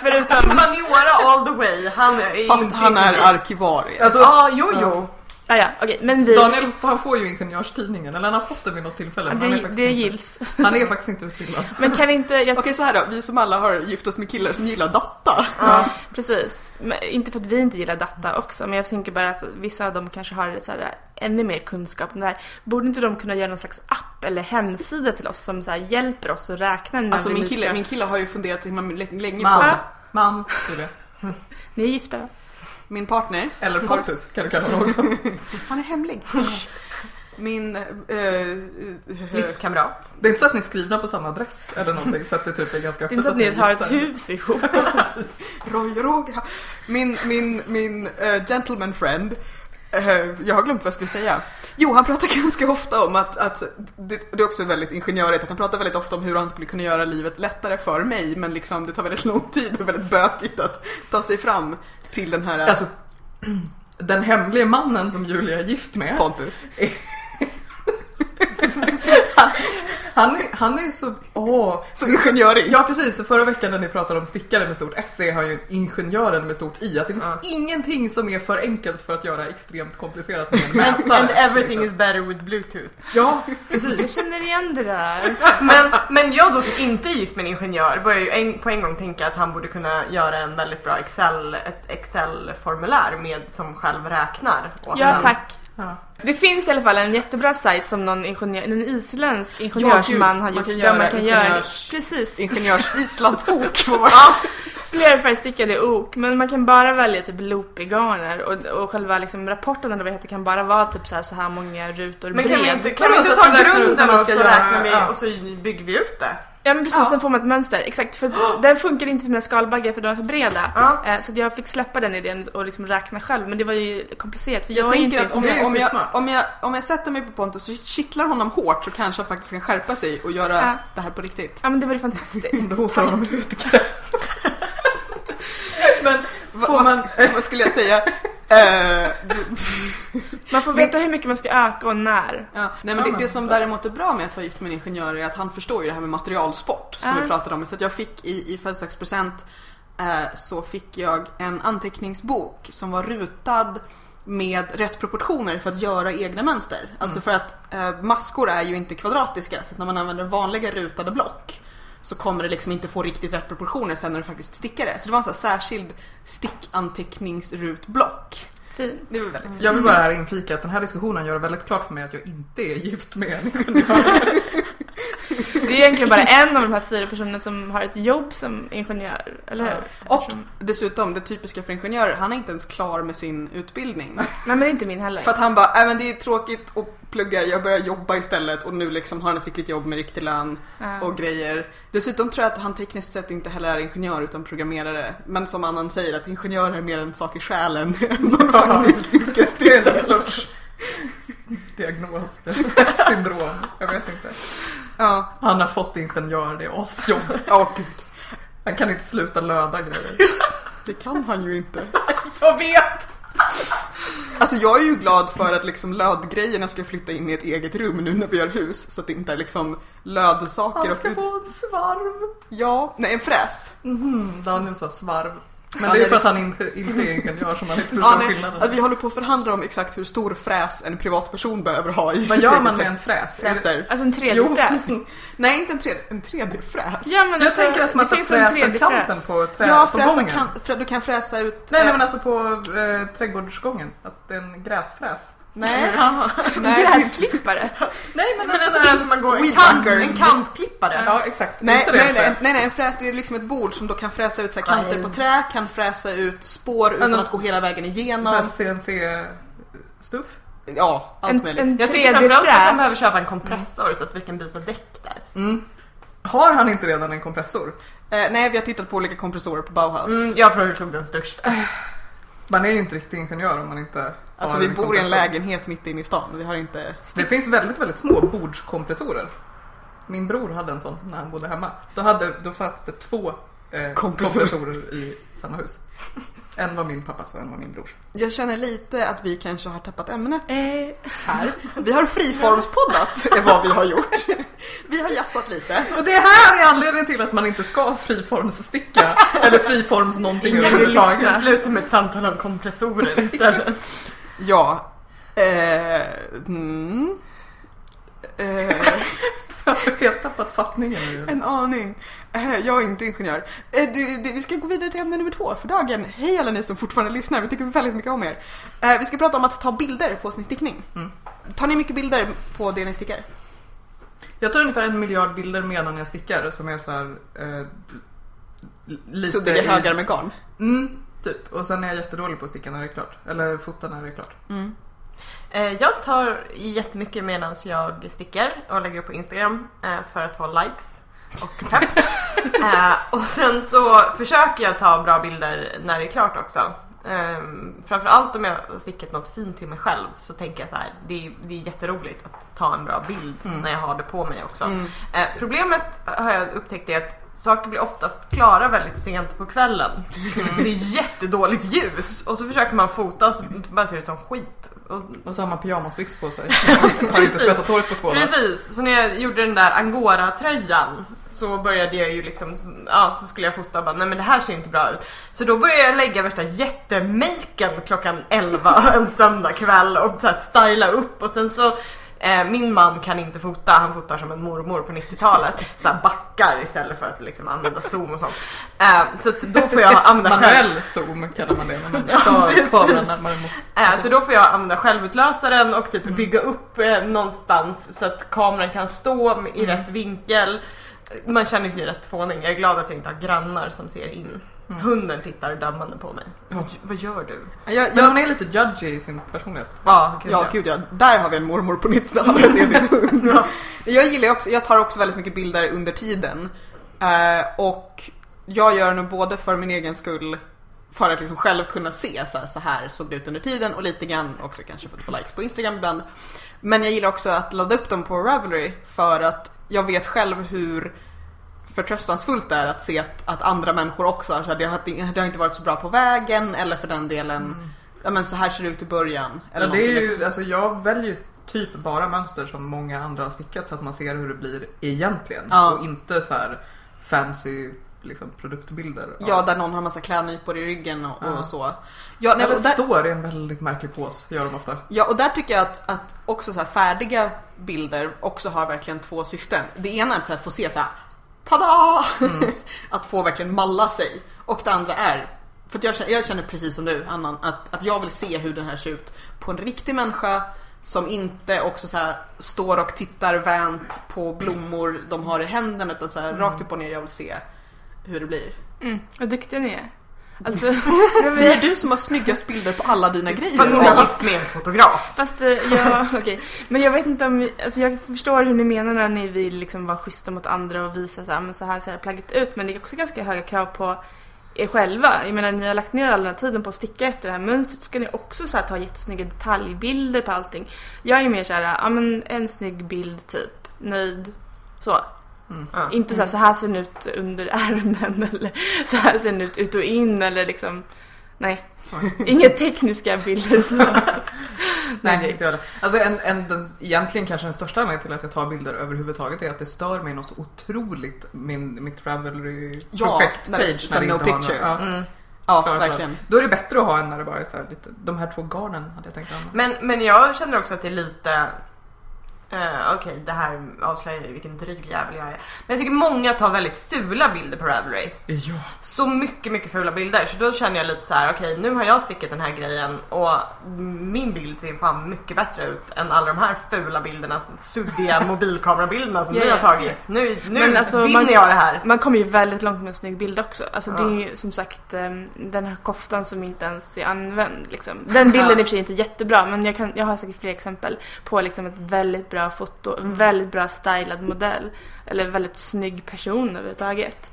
Förutom Maniora all the way. Han är Fast han är arkivarie. Alltså, Ja, jo jo. Ah, ja, okej. Men vi... Daniel han får ju ingenjörstidningen, eller han har fått den vid något tillfälle. Ja, men han, är det, det inte, gills. <laughs> han är faktiskt inte utbildad. Men kan inte... Jag, Okej så här då, vi som alla har gift oss med killar som gillar data. ja, precis. Men, inte för att vi inte gillar data också, men jag tänker bara att vissa av dem kanske har så här, ännu mer kunskap om det här. Borde inte de kunna göra någon slags app eller hemsida till oss som så här, hjälper oss att räkna när Alltså vi min nu kille, ska... min kille har ju funderat så himla lä- länge på Man, så, man, Julia. <laughs> Ni är gifta va? Min partner, Eller Pontus kan du kalla honom också. <laughs> han är hemlig. <laughs> Min... eh, eh, Livskamrat. Det är inte så att ni är skrivna på samma adress eller någonting så att det typ är ganska Det är inte så att ni har ett hus ihop. Roy och Roger. Min, min, min eh, gentleman friend. Eh, jag har glömt vad jag skulle säga. Jo, han pratar <laughs> ganska ofta om att, att det, det är också väldigt ingenjörigt att han pratar väldigt ofta om hur han skulle kunna göra livet lättare för mig men liksom det tar väldigt lång tid och är väldigt bökigt att ta sig fram till den här Alltså, <clears throat> den hemlige mannen som Julia är gift med. Pontus. Han <laughs> är, han är så... Åh. Så ingenjörig. Ja precis, så förra veckan när ni pratade om stickare med stort S har ju ingenjören med stort I. Att det finns Ja. ingenting som är för enkelt för att göra extremt komplicerat med en And, mätare. and everything liksom. is better with bluetooth. Ja, Jag precis. känner igen det där. Men, men jag då som inte är med en ingenjör börjar ju en, på en gång tänka att han borde kunna göra en väldigt bra Excel, ett Excel-formulär med som själv räknar. Ja tack. Ja. Det finns i alla fall en jättebra sajt som någon ingenjör, en isländsk ingenjörsman har man gjort kan där göra man kan göra ingenjörs- precis Ingenjörs-islandsok. <laughs> vår- flerfärgstickade ok men man kan bara välja typ loopy-garner och, och själva liksom rapporten eller vad det heter kan bara vara typ så här, så här många rutor Men kan vi bred. inte, kan vi inte ta man grunden man och så ska göra- räknar vi ja. och så bygger vi ut det? Ja men precis, Ja. sen får man ett mönster. Exakt, för den funkar inte för mina skalbaggar för de är för breda. Ja. Eh, Så jag fick släppa den idén och liksom räkna själv men det var ju komplicerat för jag, Jag tänker att om jag, om, jag, om, jag, om jag sätter mig på Pontus så kittlar honom hårt så kanske han faktiskt kan skärpa sig och göra Ja. det här på riktigt. Ja men det var ju fantastiskt. <laughs> Då hotar honom med. <laughs> Men får vad, man... vad skulle jag säga? <laughs> Eh, Man får veta hur mycket man ska öka och när. ja. Nej, men det, det som däremot är bra med att vara gift med en ingenjör är att han förstår ju det här med materialsport som Ja. vi pratade om. Så att jag fick i, i födelsedagspresent eh, så fick jag en anteckningsbok som var rutad med rätt proportioner för att göra egna mönster. Alltså för att eh, maskor är ju inte kvadratiska så att när man använder vanliga rutade block så kommer det liksom inte få riktigt rätt proportioner sen när du faktiskt stickar det. Så det var en sån här särskild stickanteckningsrutblock. Fint. Det var väldigt Jag vill bara här inflika att den här diskussionen gör det väldigt klart för mig att jag inte är gift med en ingenjör. <laughs> Det är egentligen bara en av de här fyra personerna som har ett jobb som ingenjör, eller hur? Och Eftersom- dessutom, det typiska för ingenjörer, han är inte ens klar med sin utbildning. Nej men det är inte min heller. För att han bara, äh, men det är tråkigt att plugga, jag börjar jobba istället och nu liksom har han ett riktigt jobb med riktig lön Ja. och grejer. Dessutom tror jag att han tekniskt sett inte heller är ingenjör utan programmerare. Men som annan säger, att ingenjör är mer en sak i själen <laughs> än någon faktisk Det är en yrkestitel. <laughs> diagnos, <laughs> syndrom. Jag vet inte. Ja, Han har fått ingenjör, det är asjobb. ja gud. Han kan inte sluta löda grejer. <laughs> Det kan han ju inte. <laughs> Jag vet! Alltså jag är ju glad för att liksom lödgrejerna ska flytta in i ett eget rum nu när vi har hus. Så att det inte är liksom lödsaker Han och ska ut... få en svarv. Ja, nej en fräs. Mhm, Daniel sa svarv. Men Ja, det är nej, för att han inte, inte är ingenjör som han inte <laughs> Ja, förstår nej, skillnaden. vi håller på att förhandla om exakt hur stor fräs en privatperson behöver ha i Vad gör man med en fräs? Fräser. Alltså en tredje Jo. fräs. <laughs> Nej, inte en 3D, en 3D-fräs. Ja men Jag alltså, tänker att man ska fräsa kanten fräs. på, trä, Ja, på fräsa gången. kan, du kan fräsa ut... Nej, nej eh, men alltså på eh, trädgårdsgången. Att det är en gräsfräs. Nej. <laughs> Nej, Gräsklippare. Nej men, Men en en sån där som man går, en, whacker. en kantklippare. Ja exakt. Nej, Inte det nej, nej, nej, nej, en fräs det är liksom ett bord som då kan fräsa ut så här kanter Nej. på trä, kan fräsa ut spår utan Men- att gå hela vägen igenom. Fräs CNC-stuff. Ja, allt En, möjligt. en Jag tycker framförallt att man behöver 3D-fräs. köpa en kompressor så att vi kan byta däck där. Mm. Har han inte redan en kompressor? Eh, nej, vi har tittat på olika kompressorer på Bauhaus. Mm, jag föreslog den största. Man är ju inte riktigt ingenjör om man inte Alltså vi bor i en lägenhet mitt inne i stan. Vi har inte... Det finns väldigt, väldigt små bordskompressorer. Min bror hade en sån när han bodde hemma. Då, hade, då fanns det två eh, Kompressorer. kompressorer i samma hus. <laughs> En var min pappas och en var min brors. Jag känner lite att vi kanske har tappat ämnet Eh, här. Vi har friformspoddat <laughs> är vad vi har gjort. Vi har jassat lite. Och det här är anledningen till att man inte ska friformssticka <laughs> eller friforms någonting överhuvudtaget. slutar med ett samtal om kompressorer istället. Ja. Eh, mm. eh, <laughs> Jag har helt tappat fattningen nu. en aning. Eh, jag är inte ingenjör. Eh, vi ska gå vidare till ämne nummer två för dagen. Hej alla ni som fortfarande lyssnar. Vi tycker väldigt mycket om er. Eh, vi ska prata om att ta bilder på sin stickning. Mm. Tar ni mycket bilder på det ni stickar? Jag tar ungefär en miljard bilder medan jag stickar som är så här, eh, lite Suddiga högar med garn. Mm, typ. Och sen är jag jättedålig på att sticka när det är klart. Eller fota när det är klart. Mm. Eh, Jag tar jättemycket medan jag stickar och lägger upp på Instagram eh, för att få likes och pepp. <laughs> Eh, Och sen så försöker jag ta bra bilder när det är klart också. Um, framförallt om jag har stickat något fint till mig själv så tänker jag så här, det är, det är jätteroligt att ta en bra bild Mm. när jag har det på mig också. Mm. Eh, problemet har jag upptäckt är att saker blir oftast klara väldigt sent på kvällen. Det är jättedåligt ljus och så försöker man fota och så bara ser det ut som skit. Och, Och så har man pyjamasbyxor på sig. <laughs> har inte tvättat håret på två dagar. precis, så när jag gjorde den där angora-tröjan så började jag ju liksom, ja så skulle jag fota och bara nej men det här ser inte bra ut. Så då började jag lägga värsta jättemaken klockan 11 en söndag kväll och så här styla upp och sen så Eh, min man kan inte fota, han fotar som en mormor på 90-talet. Så backar istället för att liksom använda zoom och sånt. Eh, så då får jag använda själv. Manuell zoom kallar man det. När man <laughs> Ja, tar kameran närmare mot. Eh, så då får jag använda självutlösaren och typ bygga upp eh, någonstans så att kameran kan stå i rätt vinkel. Man känner sig rätt fånig. Jag är glad att jag inte har grannar som ser in. Mm. Hunden tittar dömande på mig. Ja. Vad, gör du? Jag, Men jag, hon är lite judgy i sin personlighet. Ja, gud, ja, gud ja. Där har vi en mormor på 90-talet. Det är din hund. Ja. Jag gillar också, jag tar också väldigt mycket bilder under tiden. Eh, och jag gör nu både för min egen skull, för att liksom själv kunna se så här, så här såg det ut under tiden och lite grann också kanske för att få likes på Instagram ibland. Men jag gillar också att ladda upp dem på Ravelry för att jag vet själv hur förtröstansfullt det är att se att, att andra människor också har så här, det, har, det har inte varit så bra på vägen eller för den delen, ja men så här ser det ut i början. Eller Ja, det är ju, alltså jag väljer typ bara mönster som många andra har stickat så att man ser hur det blir egentligen. Ja. Och inte så här fancy liksom, produktbilder. Ja, där någon har massa klädnypor i ryggen och, Ja. och så. Ja, nej, Eller där, står i en väldigt märklig pås, gör de ofta. ja, och där tycker jag att, att också så här färdiga bilder också har verkligen två syften. Det ena är att så här få se så här, tada! <laughs> att få verkligen malla sig. Och det andra är, för jag känner, jag känner precis som du Annan, att, att jag vill se hur den här ser ut på en riktig människa som inte också så här står och tittar vänt på blommor de har i händerna utan så här rakt upp och ner jag vill se hur det blir. mm, vad duktiga ni är. Alltså, <laughs> Säger du som har snyggast bilder på alla dina grejer? För att hon är gift med en fotograf. Fast eh, ja, <laughs> okej. Men jag vet inte om, alltså jag förstår hur ni menar när ni vill liksom vara schyssta mot andra och visa så här, men så här ser plagget ut. Men det är också ganska höga krav på er själva. Jag menar ni har lagt ner all den här tiden på att sticka efter det här mönstret. Ska ni också så här, ta jättesnygga detaljbilder på allting. Jag är mer så här, ja men en snygg bild typ, nöjd, så. Ja. Inte så här, så här ser den ut under ärmen <laughs> eller så här ser den ut ut och in eller liksom, nej. Inga tekniska bilder så. <laughs> Nej, inte jag heller. Alltså en, en, den, egentligen kanske den största anledningen till att jag tar bilder överhuvudtaget är att det stör mig något så otroligt min, mitt Ja, Ravelry-projekt när det- page. här no inte har picture. några- ja, Mm. Ja, klart, verkligen. Då är det bättre att ha en när det bara är så här lite, de här två garnen hade jag tänkt använda. Men, men jag känner också att det är lite Eh, Okej, det här avslöjar ju vilken dryg jävel jag är. Men jag tycker många tar väldigt fula bilder på Ravelry. Ja. Så mycket, mycket fula bilder. Så då känner jag lite så här: okej nu har jag stickat den här grejen och min bild ser fan mycket bättre ut än alla de här fula bilderna, suddiga <laughs> mobilkamerabilderna som Ja, ni har ja. tagit. Nu, nu Men alltså, vinner man- jag det här. Man kommer ju väldigt långt med en snygg bild också. Alltså det Ja. är ju som sagt eh, den här koftan som inte ens är använd. Liksom. Den <laughs> bilden är i och för sig inte jättebra men jag, kan, jag har säkert fler exempel på liksom ett väldigt bra foto, en väldigt bra stylad modell. Eller väldigt snygg person överhuvudtaget.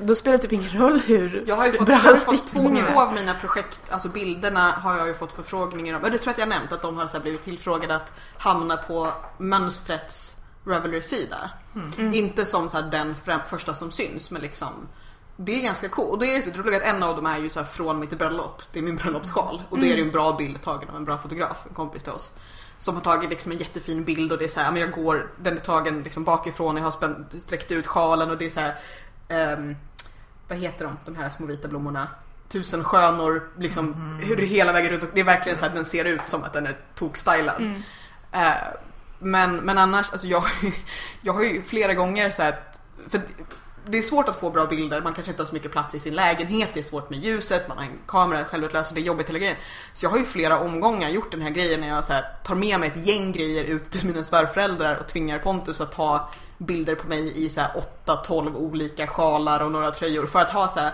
Då spelar det typ ingen roll hur Jag har ju fått, bra jag har fått två, två av mina projekt, alltså bilderna har jag ju fått förfrågningar om. Det tror jag att jag nämnt att de har så blivit tillfrågade att hamna på mönstrets Ravelry-sida. Mm. Inte som så den första som syns men liksom det är ganska coolt. Och då är det så roligt att en av dem är ju så här från mitt bröllop. Det är min bröllopssjal. Och då är det ju en bra bild tagen av en bra fotograf, en kompis till oss. Som har tagit liksom en jättefin bild och det är så här, men jag går, den är tagen liksom bakifrån, jag har spänt, sträckt ut sjalen och det är så här, ehm, vad heter de, de här små vita blommorna? Tusen skönor, liksom hur det hela vägen runt. Det är verkligen så att den ser ut som att den är tokstylad. Mm. Eh, men, men annars, alltså jag, <laughs> jag har ju flera gånger så här för det är svårt att få bra bilder, man kanske inte har så mycket plats i sin lägenhet, det är svårt med ljuset, man har en kamera självutlösande, det är jobbigt hela grejen. Så jag har ju flera omgångar gjort den här grejen när jag så här, tar med mig ett gäng grejer ut till mina svärföräldrar och tvingar Pontus att ta bilder på mig i så här 8-12 olika sjalar och några tröjor för att ha så här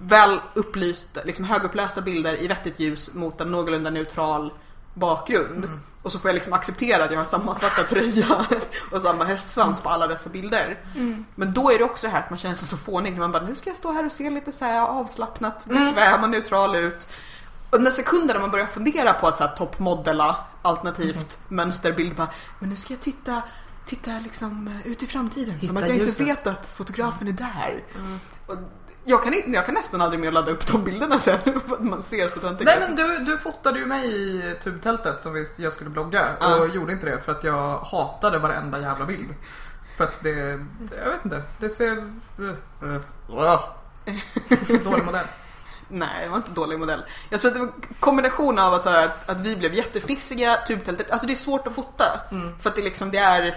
väl upplysta, liksom högupplösta bilder i vettigt ljus mot en någorlunda neutral bakgrund. Mm. Och så får jag liksom acceptera att jag har samma svarta tröja <laughs> och samma hästsvans på alla dessa bilder. Mm. Men då är det också det här att man känner sig så fånig när man bara nu ska jag stå här och se lite så här avslappnat, Mm. bekväm och neutral ut. Och den sekunden när man börjar fundera på att så här toppmodella alternativt mönsterbild bara, men nu ska jag titta Titta liksom ut i framtiden som Hitta att jag inte ljuset. vet att fotografen är där. Och jag, kan, inte- jag kan nästan aldrig mer ladda upp de bilderna sen <laughs> för att man ser så töntigt Nej men du, du fotade ju mig i tubtältet som jag skulle blogga Ja. och gjorde inte det för att jag hatade varenda jävla bild. För att det, jag vet inte, det ser... <laughs> Dålig modell. Nej, det var inte dålig modell. Jag tror att det var kombination av att, här, att, att vi blev jättefnissiga, tubtältet, alltså det är svårt att fota. Mm. För att det liksom, det är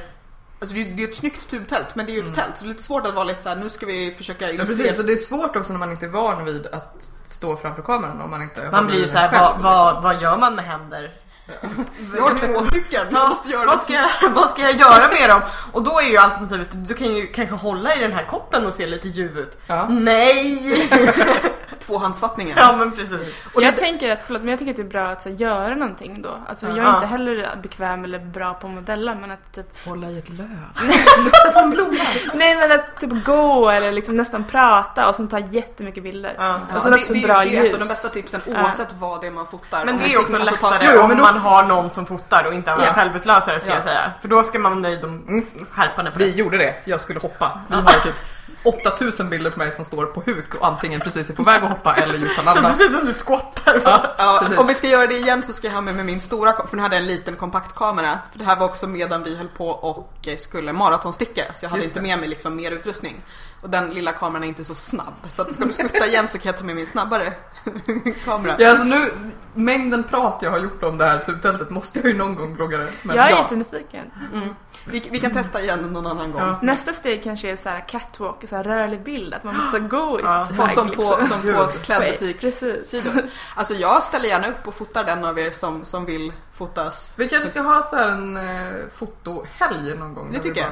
Alltså det är det är ett snyggt tubtält men det är ju ett tält så det är lite svårt att vara lite såhär, nu ska vi försöka Ja illustrera. precis, och det är svårt också när man inte är van vid att stå framför kameran om man inte Man blir ju i så här, själv, vad, liksom. vad, vad gör man med händer? <laughs> Jag har två stycken, jag måste göra vad, ska jag, <laughs> vad ska jag göra med dem? Och då är ju alternativet, du kan ju kanske hålla i den här koppen och se lite ljuv ut. Ja. Nej! <laughs> tvåhandsfattningar. ja men precis. Och jag det- tänker att, förlåt, men jag tänker att det är bra att så, göra någonting då. Alltså, jag är Ja. inte heller bekväm eller bra på att modella men att typ Hålla i ett löv. <laughs> Lukta på en blomma. Nej men att typ gå eller liksom nästan prata och sen ta jättemycket bilder. Ja. Och sen också det, bra det är ett ljus. av de bästa tipsen oavsett vad det är man fotar. Men Om det är man också alltså, ta- lättare Jo, om man har någon som fotar och inte använder Ja. självutlösare ska Ja. jag säga. För då ska man vara nöjd om skärpan är på Vi det. gjorde det, jag skulle hoppa. Vi har typ 8000 bilder på mig som står på huk och antingen precis är på väg att hoppa eller just har Det landat. <laughs> ser ut som du skottar. Ja, Ja, om vi ska göra det igen så ska jag ha med mig min stora för nu hade jag en liten kompaktkamera. För det här var också medan vi höll på och skulle maratonsticka så jag hade inte det. med mig liksom mer utrustning. Och den lilla kameran är inte så snabb så att ska du skutta igen så kan jag ta med min snabbare <laughs> kamera. Ja, alltså nu, mängden prat jag har gjort om det här tubtältet måste jag ju någon gång blogga det. Men jag är ja. jättenyfiken. Mm. Vi, vi kan testa igen någon annan gång. Ja. Nästa steg kanske är så här catwalk, så här rörlig bild, att man måste gå i Ja. sitt På, plagg. som på, liksom. som på Gud. Precis. klädbutikssidor. Alltså jag ställer gärna upp och fotar den av er som, som vill fotas. Vi kanske ska ha så en eh, fotohelg någon gång. Det tycker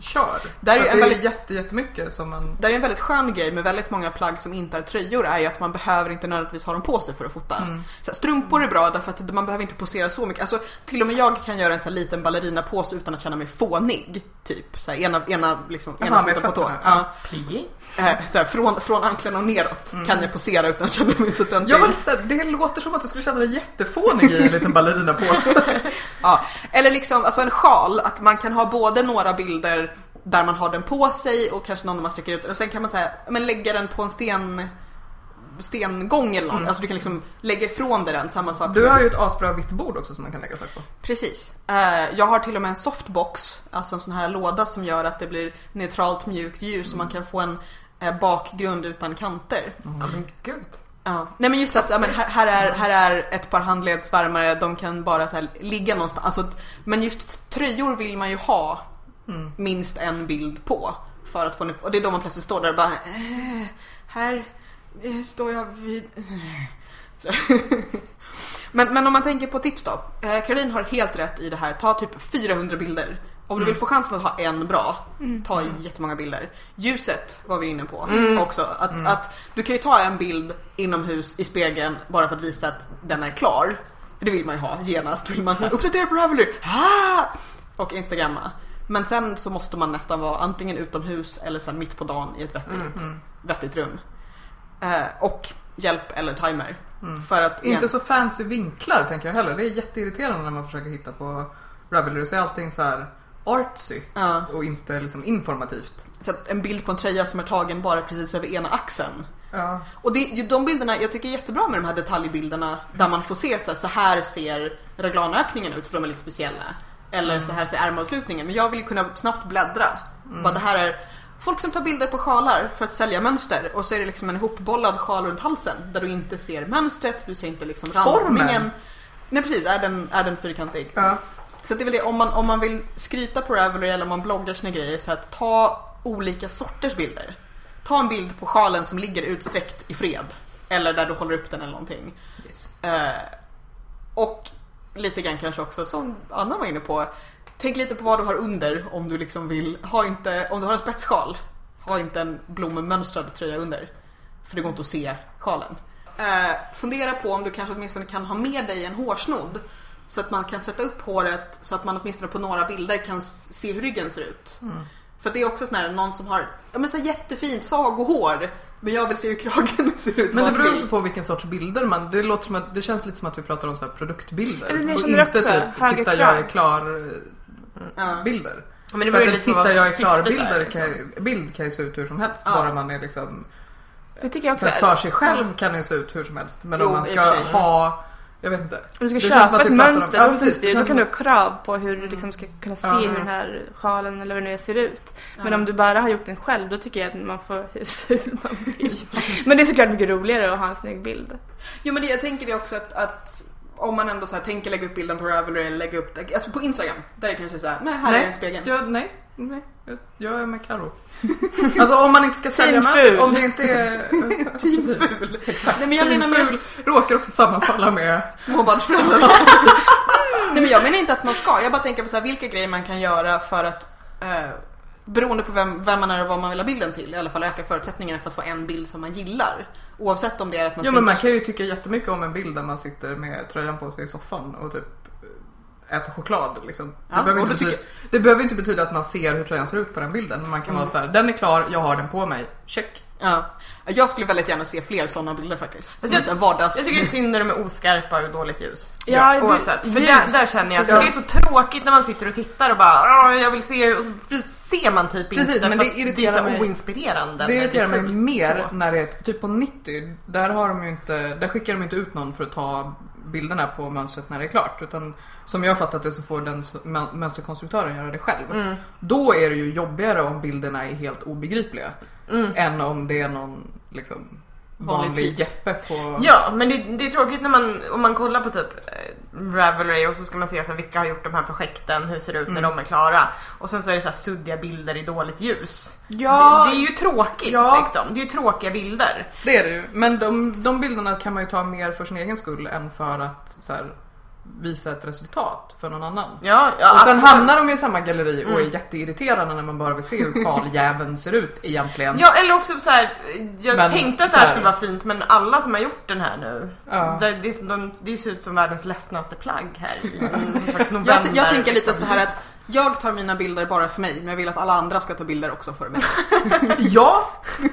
kör. Där är det är väldigt- jätte, jättemycket som man... Det är en väldigt skön grej med väldigt många plagg som inte är tröjor är ju att man behöver inte nödvändigtvis ha dem på sig för att fota. Mm. Så här, strumpor är bra därför att man behöver inte posera så mycket. Alltså till och med jag kan göra en så här liten ballerinapåse utan att känna mig fånig. Typ så här, ena, ena, liksom, ena med foten på tå. Ja. Eh, Så här, från, från anklarna och neråt kan jag posera utan att känna mig så töntig. Jag var lite så här, det låter som att du skulle känna dig jättefånig i en liten ballerinapåse. <laughs> Ja, eller liksom alltså en sjal, att man kan ha både några bilder där man har den på sig och kanske någon man sträcker ut och sen kan man säga, men lägga den på en sten stengång eller något. Mm. Alltså du kan liksom lägga ifrån dig den, samma sak. Du har ju ett asbra vitt bord också som man kan lägga saker på. Precis. Eh, jag har till och med en softbox, alltså en sån här låda som gör att det blir neutralt mjukt ljus så man kan få en eh, bakgrund utan kanter. Ja men gud. Ja. Nej men just att ja, men här, här, är, här är ett par handledsvärmare, de kan bara så här ligga någonstans. Alltså, men just tröjor vill man ju ha Mm. minst en bild på. För att få en och det är då man plötsligt står där och bara eh, Här eh, står jag vid... <laughs> Men, men om man tänker på tips då. Eh, Caroline har helt rätt i det här. Ta typ 400 bilder. Om du vill få chansen att ha en bra, ta jättemånga bilder. Ljuset var vi inne på också. Att, att du kan ju ta en bild inomhus i spegeln bara för att visa att den är klar. För det vill man ju ha genast. Vill man säga uppdatera på Ravelry! Ah! Och instagramma. Men sen så måste man nästan vara antingen utomhus eller sen mitt på dagen i ett vettigt, vettigt rum. Eh, och hjälp eller timer. För att Inte så fancy vinklar tänker jag heller. Det är jätteirriterande när man försöker hitta på Ravelry. Så är allting så här artsy Ja. och inte liksom informativt. Så en bild på en tröja som är tagen bara precis över ena axeln. Ja. Och det, de bilderna, jag tycker är jättebra med de här detaljbilderna där man får se så här, så här ser reglanökningen ut för de är lite speciella. Eller så här ser ärmavslutningen. Men jag vill ju kunna snabbt bläddra. Bara det här är folk som tar bilder på sjalar för att sälja mönster och så är det liksom en ihopbollad sjal runt halsen där du inte ser mönstret, du ser inte liksom Formen. randningen. Nej precis, är den, är den fyrkantig? Ja. Så det är väl det, om man, om man vill skryta på Ravelry eller om man bloggar sina grejer så att ta olika sorters bilder. Ta en bild på sjalen som ligger utsträckt i fred. Eller där du håller upp den eller någonting. Yes. Eh, och lite grann kanske också som Anna var inne på. Tänk lite på vad du har under om du liksom vill, ha inte, om du har en spetssjal. Ha inte en blommönstrad tröja under. För det går inte att se sjalen. Eh, fundera på om du kanske åtminstone kan ha med dig en hårsnodd. Så att man kan sätta upp håret så att man åtminstone på några bilder kan se hur ryggen ser ut. För det är också sån här, någon som har ja, men så här jättefint sagohår. Men jag vill se hur kragen <laughs> ser ut. Men det beror också på vilken sorts bilder man... Det, låter som att, det känns lite som att vi pratar om så här produktbilder. Ja, det jag och känner inte också. typ titta jag är krav. klar Ja. eh, bilder. Men det För beror att en på vad titta jag är syftet klar är, bilder liksom. kan, bild kan ju se ut hur som helst. Ja. Bara man är liksom... Det tycker jag Så också. för sig själv kan det se ut hur som helst. Men Jo, om man ska ha... Jag vet inte. Om du ska Det köpa ett pratar om- mönster, Ja, precis. det, då kan du ha krav på hur du liksom ska kunna se Ja. hur den här sjalen eller vad det nu ser ut. Men om du bara har gjort den själv, då tycker jag att man får <laughs> hur ful man vill. Men det är såklart mycket roligare att ha en snygg bild. Jo men det, jag tänker det också att, att om man ändå så här tänker lägga upp bilden på Ravelry eller lägga upp det, alltså på Instagram. Där är det kanske så här, nej här är en spegel. Jag, nej, nej. Jag, jag är med Karo. <laughs> Alltså om man inte ska <laughs> sälja ful. om det inte är... <laughs> Team ful. Exakt. Nej men jag menar Team med ful råkar också sammanfalla med... småbarnsföräldrar. nej men jag menar inte att man ska, jag bara tänker på så här, vilka grejer man kan göra för att eh, Beroende på vem, vem man är och vad man vill ha bilden till i alla fall öka förutsättningarna för att få en bild som man gillar. Oavsett om det är att man Jo men man kan ju tycka jättemycket om en bild där man sitter med tröjan på sig i soffan och typ eh, äter choklad liksom. Det, Ja, behöver och inte betyda, det behöver inte betyda att man ser hur tröjan ser ut på den bilden. Men man kan vara så här: den är klar, jag har den på mig, check. Ja. Jag skulle väldigt gärna se fler sådana bilder faktiskt. Som Jag- är vardags... Jag tycker det är synd när de är oskarpa och dåligt ljus. Ja, det- Oavsett. För ljus. där, där känner jag att Ja. det är så tråkigt när man sitter och tittar och bara "Åh, jag vill se och så ser man typ Precis, inte men det är så mig. oinspirerande. Det irriterar blir mig mer så. när det är typ på 90. Där, har de ju inte, där skickar de inte ut någon för att ta bilderna på mönstret när det är klart. Utan som jag fattat det så får den mönsterkonstruktören göra det själv. Mm. Då är det ju jobbigare om bilderna är helt obegripliga. Mm. Än om det är någon liksom, Vanlig typ. Jeppe på... Ja, men det, det är tråkigt när man, om man kollar på typ eh, Ravelry och så ska man se så här, vilka har gjort de här projekten, hur ser det ut när Mm. de är klara. Och sen så är det så här suddiga bilder i dåligt ljus. Ja. Det, det är ju tråkigt Ja. liksom. Det är ju tråkiga bilder. Det är det ju. Men de, de bilderna kan man ju ta mer för sin egen skull än för att så här, visa ett resultat för någon annan. Ja, ja och sen absolut. hamnar de i samma galleri och är Mm. jätteirriterande när man bara vill se hur kaljäveln ser ut egentligen. Ja eller också så här, jag Men, tänkte att det här här- skulle vara fint men alla som har gjort den här nu, Ja. det, det, de, det ser ut som världens ledsnaste plagg här i <laughs> november. Jag, jag tänker lite liksom. så här att jag tar mina bilder bara för mig men jag vill att alla andra ska ta bilder också för mig. <laughs> Ja! <laughs>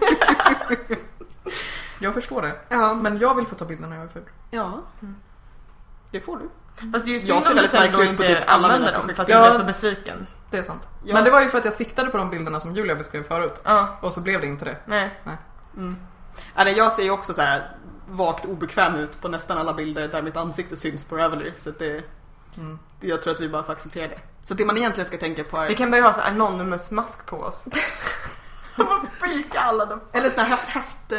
jag förstår det. Ja. Men jag vill få ta bilder när jag är ful. ja. Det får du. Fast det är ju Jag synd ser om du väldigt märklig ut på inte typ alla mina dem projekt. för att du Ja. blev så besviken. Det är sant. Ja. Men det var ju för att jag siktade på de bilderna som Julia beskrev förut. Ja, Och så blev det inte det. nej. Nej, jag ser ju också så här vagt obekväm ut på nästan alla bilder där mitt ansikte syns på Ravelry. Så att det, Mm. jag tror att vi bara får acceptera det. Så det man egentligen ska tänka på Vi är, kan börja ha så här anonymous mask på oss. <laughs> <laughs> Vad freaka alla de eller sån här häst, häst,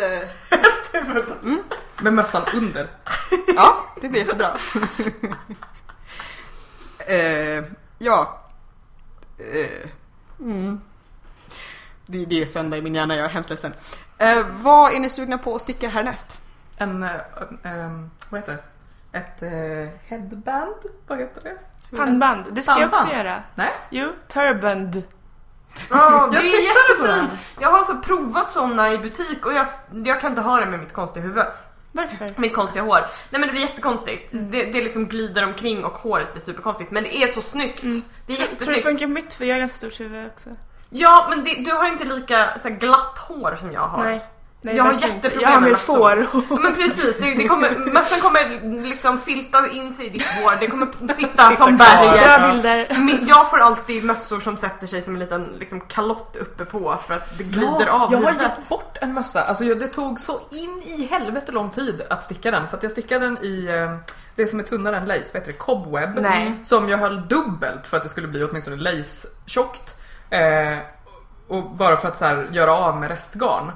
<laughs> eh, Med mössan under. Ja, det blir jättebra. <laughs> eh, ja. Eh, mm. det, det är söndag i min hjärna, jag är hemskt ledsen. Eh, vad är ni sugna på att sticka härnäst? En, eh, ehm, vad heter det? Ett eh, headband? Vad heter det? Pannband, det ska jag också Pannband? göra. Nej? Jo, turband. Ja, det är jättefint. Jag har så provat sådana i butik och jag, jag kan inte ha det med mitt konstiga huvud. Varför? Mitt konstiga hår. Nej men det blir jättekonstigt. Det, det liksom glider omkring och håret blir superkonstigt. Men det är så snyggt. Mm. Det är Tror, tror det jättesnyggt. funkar mitt för jag har ganska stort huvud också. Ja men det, du har inte lika så här, glatt hår som jag har. Nej. Nej Jag har jätteproblem Jag har med får. Ja, men precis, det, det kommer, <laughs> mössan kommer liksom filta in sig i ditt hår. Det kommer <laughs> sitta som berget. Jag får alltid mössor som sätter sig som en liten liksom, kalott uppe på för att det glider av jag har huvudet. gett bort en mössa. Alltså det tog så in i helvete lång tid att sticka den. För att jag stickade den i eh, det som är tunnare än lace, vad heter det? Cobweb. Nej. Som jag höll dubbelt för att det skulle bli åtminstone lace-tjockt. Eh, och bara för att så här, göra av med restgarn.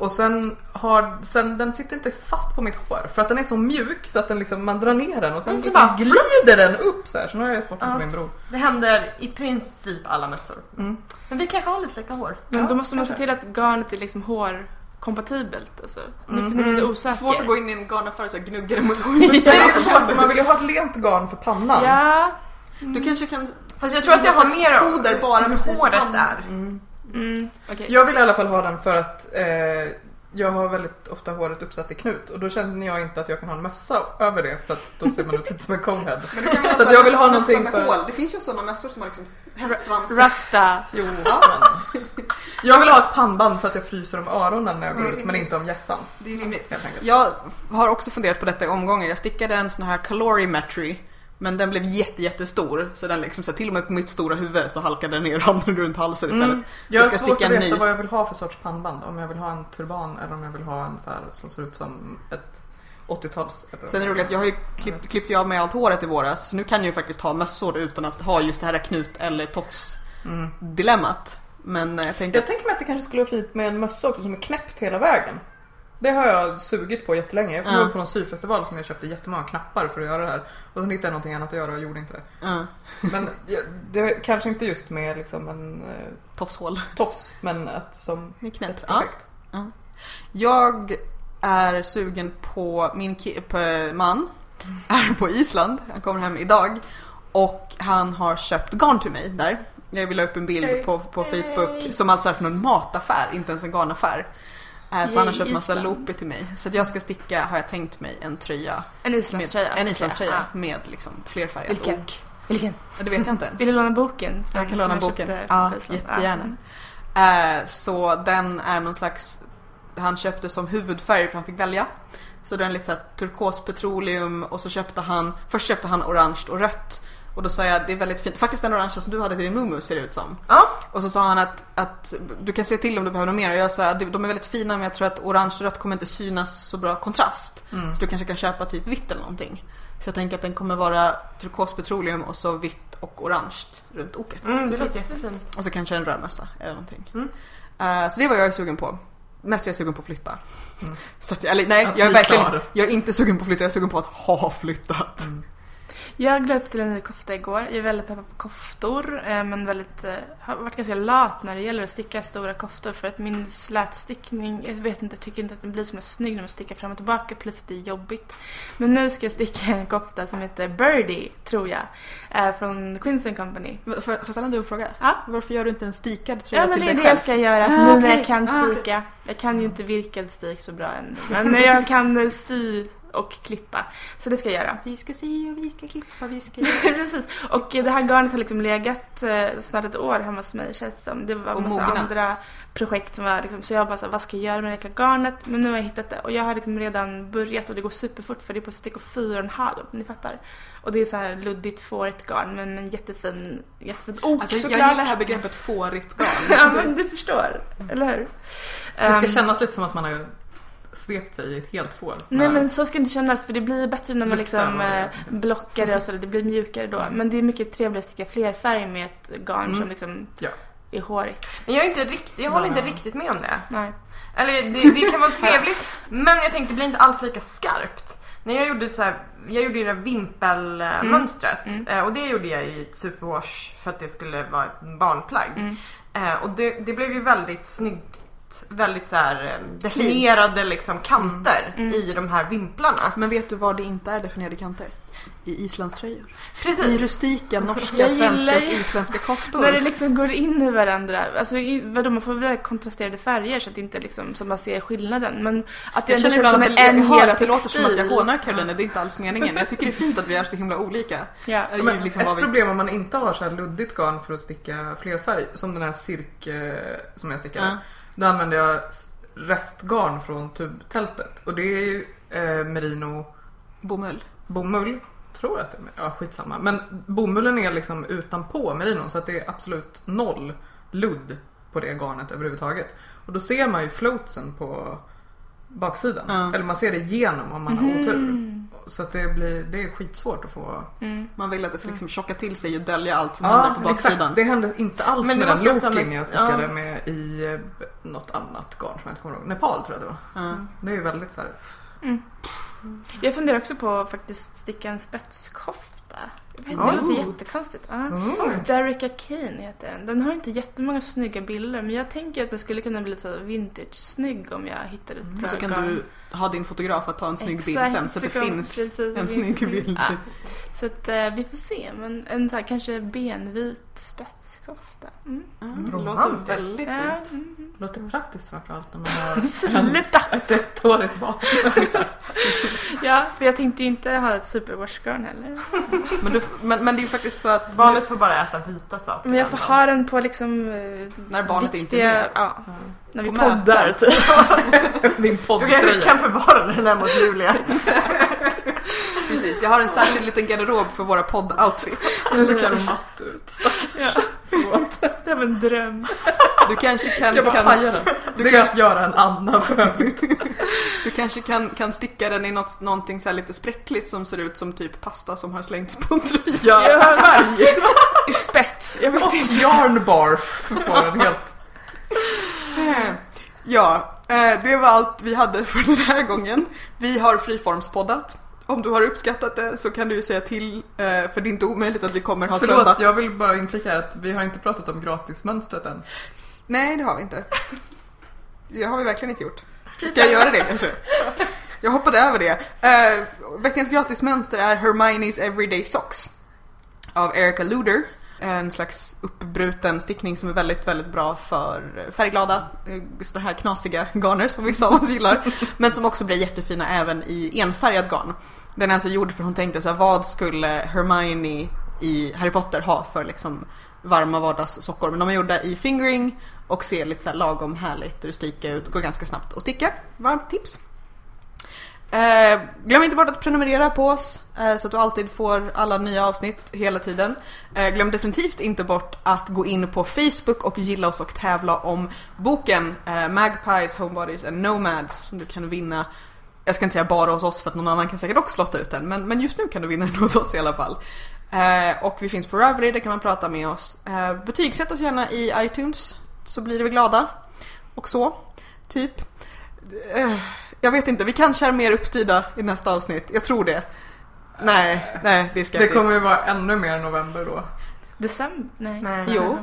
Och sen har, sen, den sitter inte fast på mitt hår för att den är så mjuk så att den liksom, man drar ner den och sen Mm, liksom bara- glider den upp så här. Så nu har jag gett bort den Ja. till min bror. Det händer i princip alla mössor. Mm. Men vi kanske har lite lika hår. Men Ja, då måste man se till att garnet är liksom hårkompatibelt. Alltså. Nu Mhm. är lite osäker. Svårt att gå in i en garnaffär och gnugga det mot <laughs> Det är svårt <laughs> för man vill ju ha ett lent garn för pannan. Ja. Du kanske kan Fast jag tror att jag har mer foder bara precis håret pannan. är. Mm. Mm, okej. Jag vill i alla fall ha den för att eh, jag har väldigt ofta håret uppsatt i knut och då känner jag inte att jag kan ha en mössa över det för att då ser man ut lite som en conehead. Men du kan väl Så ha att jag vill ha någonting med för- hål. Det finns ju sådana mössor som har liksom hästsvans. Rasta. Jo, men... <laughs> Jag vill ha ett pannband för att jag fryser om öronen när jag går ut men inte om hjässan. Det är rimligt. Jag har också funderat på detta i omgångar. Jag stickade en sån här calorimetry. Men den blev jätte, jättestor. Så den liksom, så här, till och med på mitt stora huvud så halkade den ner handen runt halsen istället. Mm. Jag jag har ska svårt sticka att veta ny. vad jag vill ha för sorts pannband. Om jag vill ha en turban eller om jag vill ha en så här som ser ut som ett 80-tals... eller- Sen är det roligt att jag har ju klippt, klippt ju av mig allt håret i våras. Så nu kan jag ju faktiskt ha mössor utan att ha just det här knut eller tofs Mm. dilemmat. Men eh, jag tänker Jag tänker mig att det kanske skulle vara fint med en mössa också som är knäppt hela vägen. Det har jag sugit på jättelänge. Jag ihåg på någon syfestival som jag köpte jättemånga knappar för att göra det här. Och sen hittade jag någonting annat att göra och gjorde inte det. Men det kanske inte just med liksom en eh, tofshål. tofs men att som Med knäpp. ett. Jag är sugen på min på man. Är på Island. Han kommer hem idag. Och han har köpt garn till mig där. Jag vill ha upp en bild på, på Facebook som alltså är från en mataffär, inte ens en garnaffär. Eh, Så han har köpt massa loopy till mig. Så att jag ska sticka, har jag tänkt mig, en tröja. En Med, islandströja. en islandströja Ja. med liksom flerfärgat Vilken? ok. Vilken? Ja, Det vet jag inte. Vill du låna boken? Jag kan låna boken. Ja, på Island. jättegärna. Eh, så den är någon slags, han köpte som huvudfärg för han fick välja. Så den är lite såhär turkos petroleum och så köpte han, först köpte han orange och rött. Och då sa jag det är väldigt fint, faktiskt den orangea som du hade till din mumu ser det ut som. Ja, Och så sa han att, att du kan se till om du behöver något mer och jag sa att de är väldigt fina men jag tror att orange och rött kommer inte synas så bra kontrast. Mm. Så du kanske kan köpa typ vitt eller någonting. Så jag tänker att den kommer vara turkos petroleum och så vitt och orange runt oket. mm, det låter jättefint. Och så kanske en röd mössa eller någonting. Mm. Eh, så det var jag är sugen på. Mest är jag sugen på att flytta. Mm. <laughs> Så att, eller nej, Att jag är verkligen jag är inte sugen på att flytta, jag är sugen på att ha flyttat. Mm. Jag glömde upp till en ny kofta igår. Jag är väldigt peppad på koftor eh, men väldigt, eh, har varit ganska lat när det gäller att sticka stora koftor för att min slätstickning, jag vet inte, jag tycker inte att den blir så snygg när man stickar fram och tillbaka plus att det är jobbigt. Men nu ska jag sticka en kofta som heter Birdie, tror jag, eh, från Queens Company. Får får jag ställa en dum fråga? Ja. Varför gör du inte en stikad tröja Ja till det är dig det själv? jag ska göra Ah, nu när okej. jag kan Ah, sticka. Jag kan ju inte virkad stik så bra än. Men jag kan sy och klippa. Så det ska jag göra. Vi ska sy och vi ska klippa, vi ska <laughs> göra. Precis. Och det här garnet har liksom legat eh, snart ett år hemma hos mig känns det som. Det var Och massa mognat. andra projekt som var liksom, så jag bara så här, vad ska jag göra med det jäkla garnet? Men nu har jag hittat det och jag har liksom redan börjat och det går superfort för det är på stickor fyra och en halv, ni fattar. Och det är så här luddigt fårigt garn men en jättefin, jättefint ok Alltså, jag såklart. gillar det här begreppet fårigt garn. <laughs> ja men du förstår, eller hur? Det ska Ehm, kännas lite som att man har svept sig i ett helt får. Nej men så ska det inte kännas för det blir bättre när man liksom eh, blockar det och så, det blir mjukare då. Men det är mycket trevligare att sticka flerfärg med ett garn Mm. som liksom Ja. är hårigt. Men jag är inte riktigt, jag håller inte riktigt med om det. Nej. Eller det, <laughs> det kan vara trevligt men jag tänkte det blir inte alls lika skarpt. När jag gjorde så här, jag gjorde det där vimpelmönstret Mm. eh, och det gjorde jag i ett superwash för att det skulle vara ett barnplagg. Mm. Eh, och det, det blev ju väldigt snyggt, väldigt så här eh, definierade liksom kanter Mm. i de här vimplarna. Men vet du var det inte är definierade kanter? I islandströjor. I Precis. rustika <laughs> norska, Jag svenska och isländska koftor. När det liksom går in i varandra. Alltså i, vadå, man får väl kontrasterade färger så att det inte liksom, så man ser skillnaden. Men att det Jag känner ibland att det, en jag hör att det låter som att jag hånar Karolina, det är inte alls meningen. Jag tycker det är fint att vi är så himla olika. Ja. Det är ju Men liksom ett vi... problem om man inte har så här luddigt garn för att sticka flerfärg, som den här cirk eh, som jag stickade. Ja. Då använder jag restgarn från tubtältet. Och det är ju eh, merino Bomull. bomull. Tror att det är, ja skitsamma. Men bomullen är liksom utanpå merinon så att det är absolut noll ludd på det garnet överhuvudtaget. Och då ser man ju floatsen på baksidan. Ja. Eller man ser det igenom om man har otur. Mm. Så att det blir, det är skitsvårt att få Mm. Man vill att det ska liksom tjocka till sig och dölja allt som händer på baksidan. exakt. Det hände inte alls Men med den loken jag stickade ja. med i eh, något annat garn som jag inte kommer ihåg. Nepal tror jag det var. Ja. Det är ju väldigt så här. Jag funderar också på att faktiskt sticka en spetskofta. Det låter jättekonstigt. Ja. Mm. Derica Kane heter den. Den har inte jättemånga snygga bilder men jag tänker att den skulle kunna bli lite vintage-snygg om jag hittar ett bra Mm. Och så kan garn. du ha din fotograf att ta en snygg bild Exakt, sen så att det finns precis, en snygg bild. Ja. Så att eh, vi får se. Men en så här kanske benvit spetskofta. Mm. Det låter väldigt Ja, fint. mm. Låter praktiskt framförallt när man har <laughs> Sluta! ett ettårigt barn. <laughs> Ja, för jag tänkte ju inte ha ett superwash-garn heller. Men, du, men, men det är ju faktiskt så att Barnet får bara äta vita saker. Men jag får ha den på liksom... eh, När barnet inte viktiga, är med. Ja, när vi På poddar möten. typ. Din dagen. Du kan, poddtröja. förvara den här mot Julia. <laughs> Precis, jag har en särskild liten garderob för våra podd-outfits. Den ser kan matt ut. Ja. Förlåt. <laughs> Det var en dröm. Du kanske kan, Jag bara kan, den. du Det kan, kan göra en Anna för övrigt. <laughs> du kanske kan, kan sticka den i något, någonting så här lite spräckligt som ser ut som typ pasta som har slängts på en tröja. Ja, <laughs> I spets. Jag vet Och inte. yarnbarf får en helt... Ja, eh, det var allt vi hade för den här gången. Vi har friformspoddat. <laughs> Om du har uppskattat det så kan du ju säga till, eh, för det är inte omöjligt att vi kommer ha söndag. Förlåt, jag vill bara inflika här att vi har inte pratat om gratismönstret än. Nej, det har vi inte. Det har vi verkligen inte gjort. Ska jag göra det kanske? Jag hoppade över det. Uh, veckans gratismönster är Hermione's Everyday Socks av Erica Luder. En slags uppbruten stickning som är väldigt, väldigt bra för färgglada, eh, sådana här knasiga garner som vissa av oss gillar. <laughs> Men som också blir jättefina även i enfärgad garn. Den är alltså gjord för hon tänkte så här, vad skulle Hermione i Harry Potter ha för liksom varma vardagssockor? Men de är gjorda i fingering och ser lite så här lagom härligt rustika ut. Går ganska snabbt att sticka. Varmt tips! Eh, glöm inte bort att prenumerera på oss eh, så att du alltid får alla nya avsnitt hela tiden. Eh, glöm definitivt inte bort att gå in på Facebook och gilla oss och tävla om boken eh, Magpies, Homebodies and Nomads som du kan vinna. Jag ska inte säga bara hos oss för att någon annan kan säkert också lotta ut den men, men just nu kan du vinna den hos oss i alla fall. Eh, och vi finns på Ravelry, där kan man prata med oss. Eh, betygsätt oss gärna i iTunes så blir vi glada. Och så, typ. Eh, jag vet inte, vi kanske är mer uppstyrda i nästa avsnitt. Jag tror det. Nej, nej, det är Det kommer ju vara ännu mer november då. December? Nej. Nej. Jo.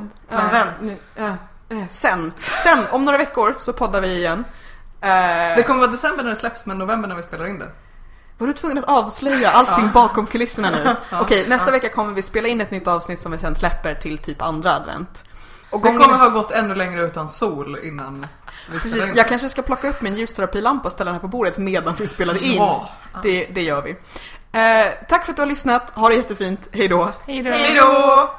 Nu- eh, eh, sen, sen, om några veckor så poddar vi igen. Eh, Det kommer vara december när det släpps men november när vi spelar in det. Var du tvungen att avslöja allting Ja. bakom kulisserna nu? <laughs> Ja. Okej, nästa vecka kommer vi spela in ett nytt avsnitt som vi sen släpper till typ andra advent. Och Det gången... kommer ha gått ännu längre utan sol innan vi spelar Precis, in. jag kanske ska plocka upp min ljusterapilampa och ställa den här på bordet medan vi spelar in. Ja. Det, det gör vi. Eh, tack för att du har lyssnat, ha det jättefint, hejdå! Hej då. Hej då!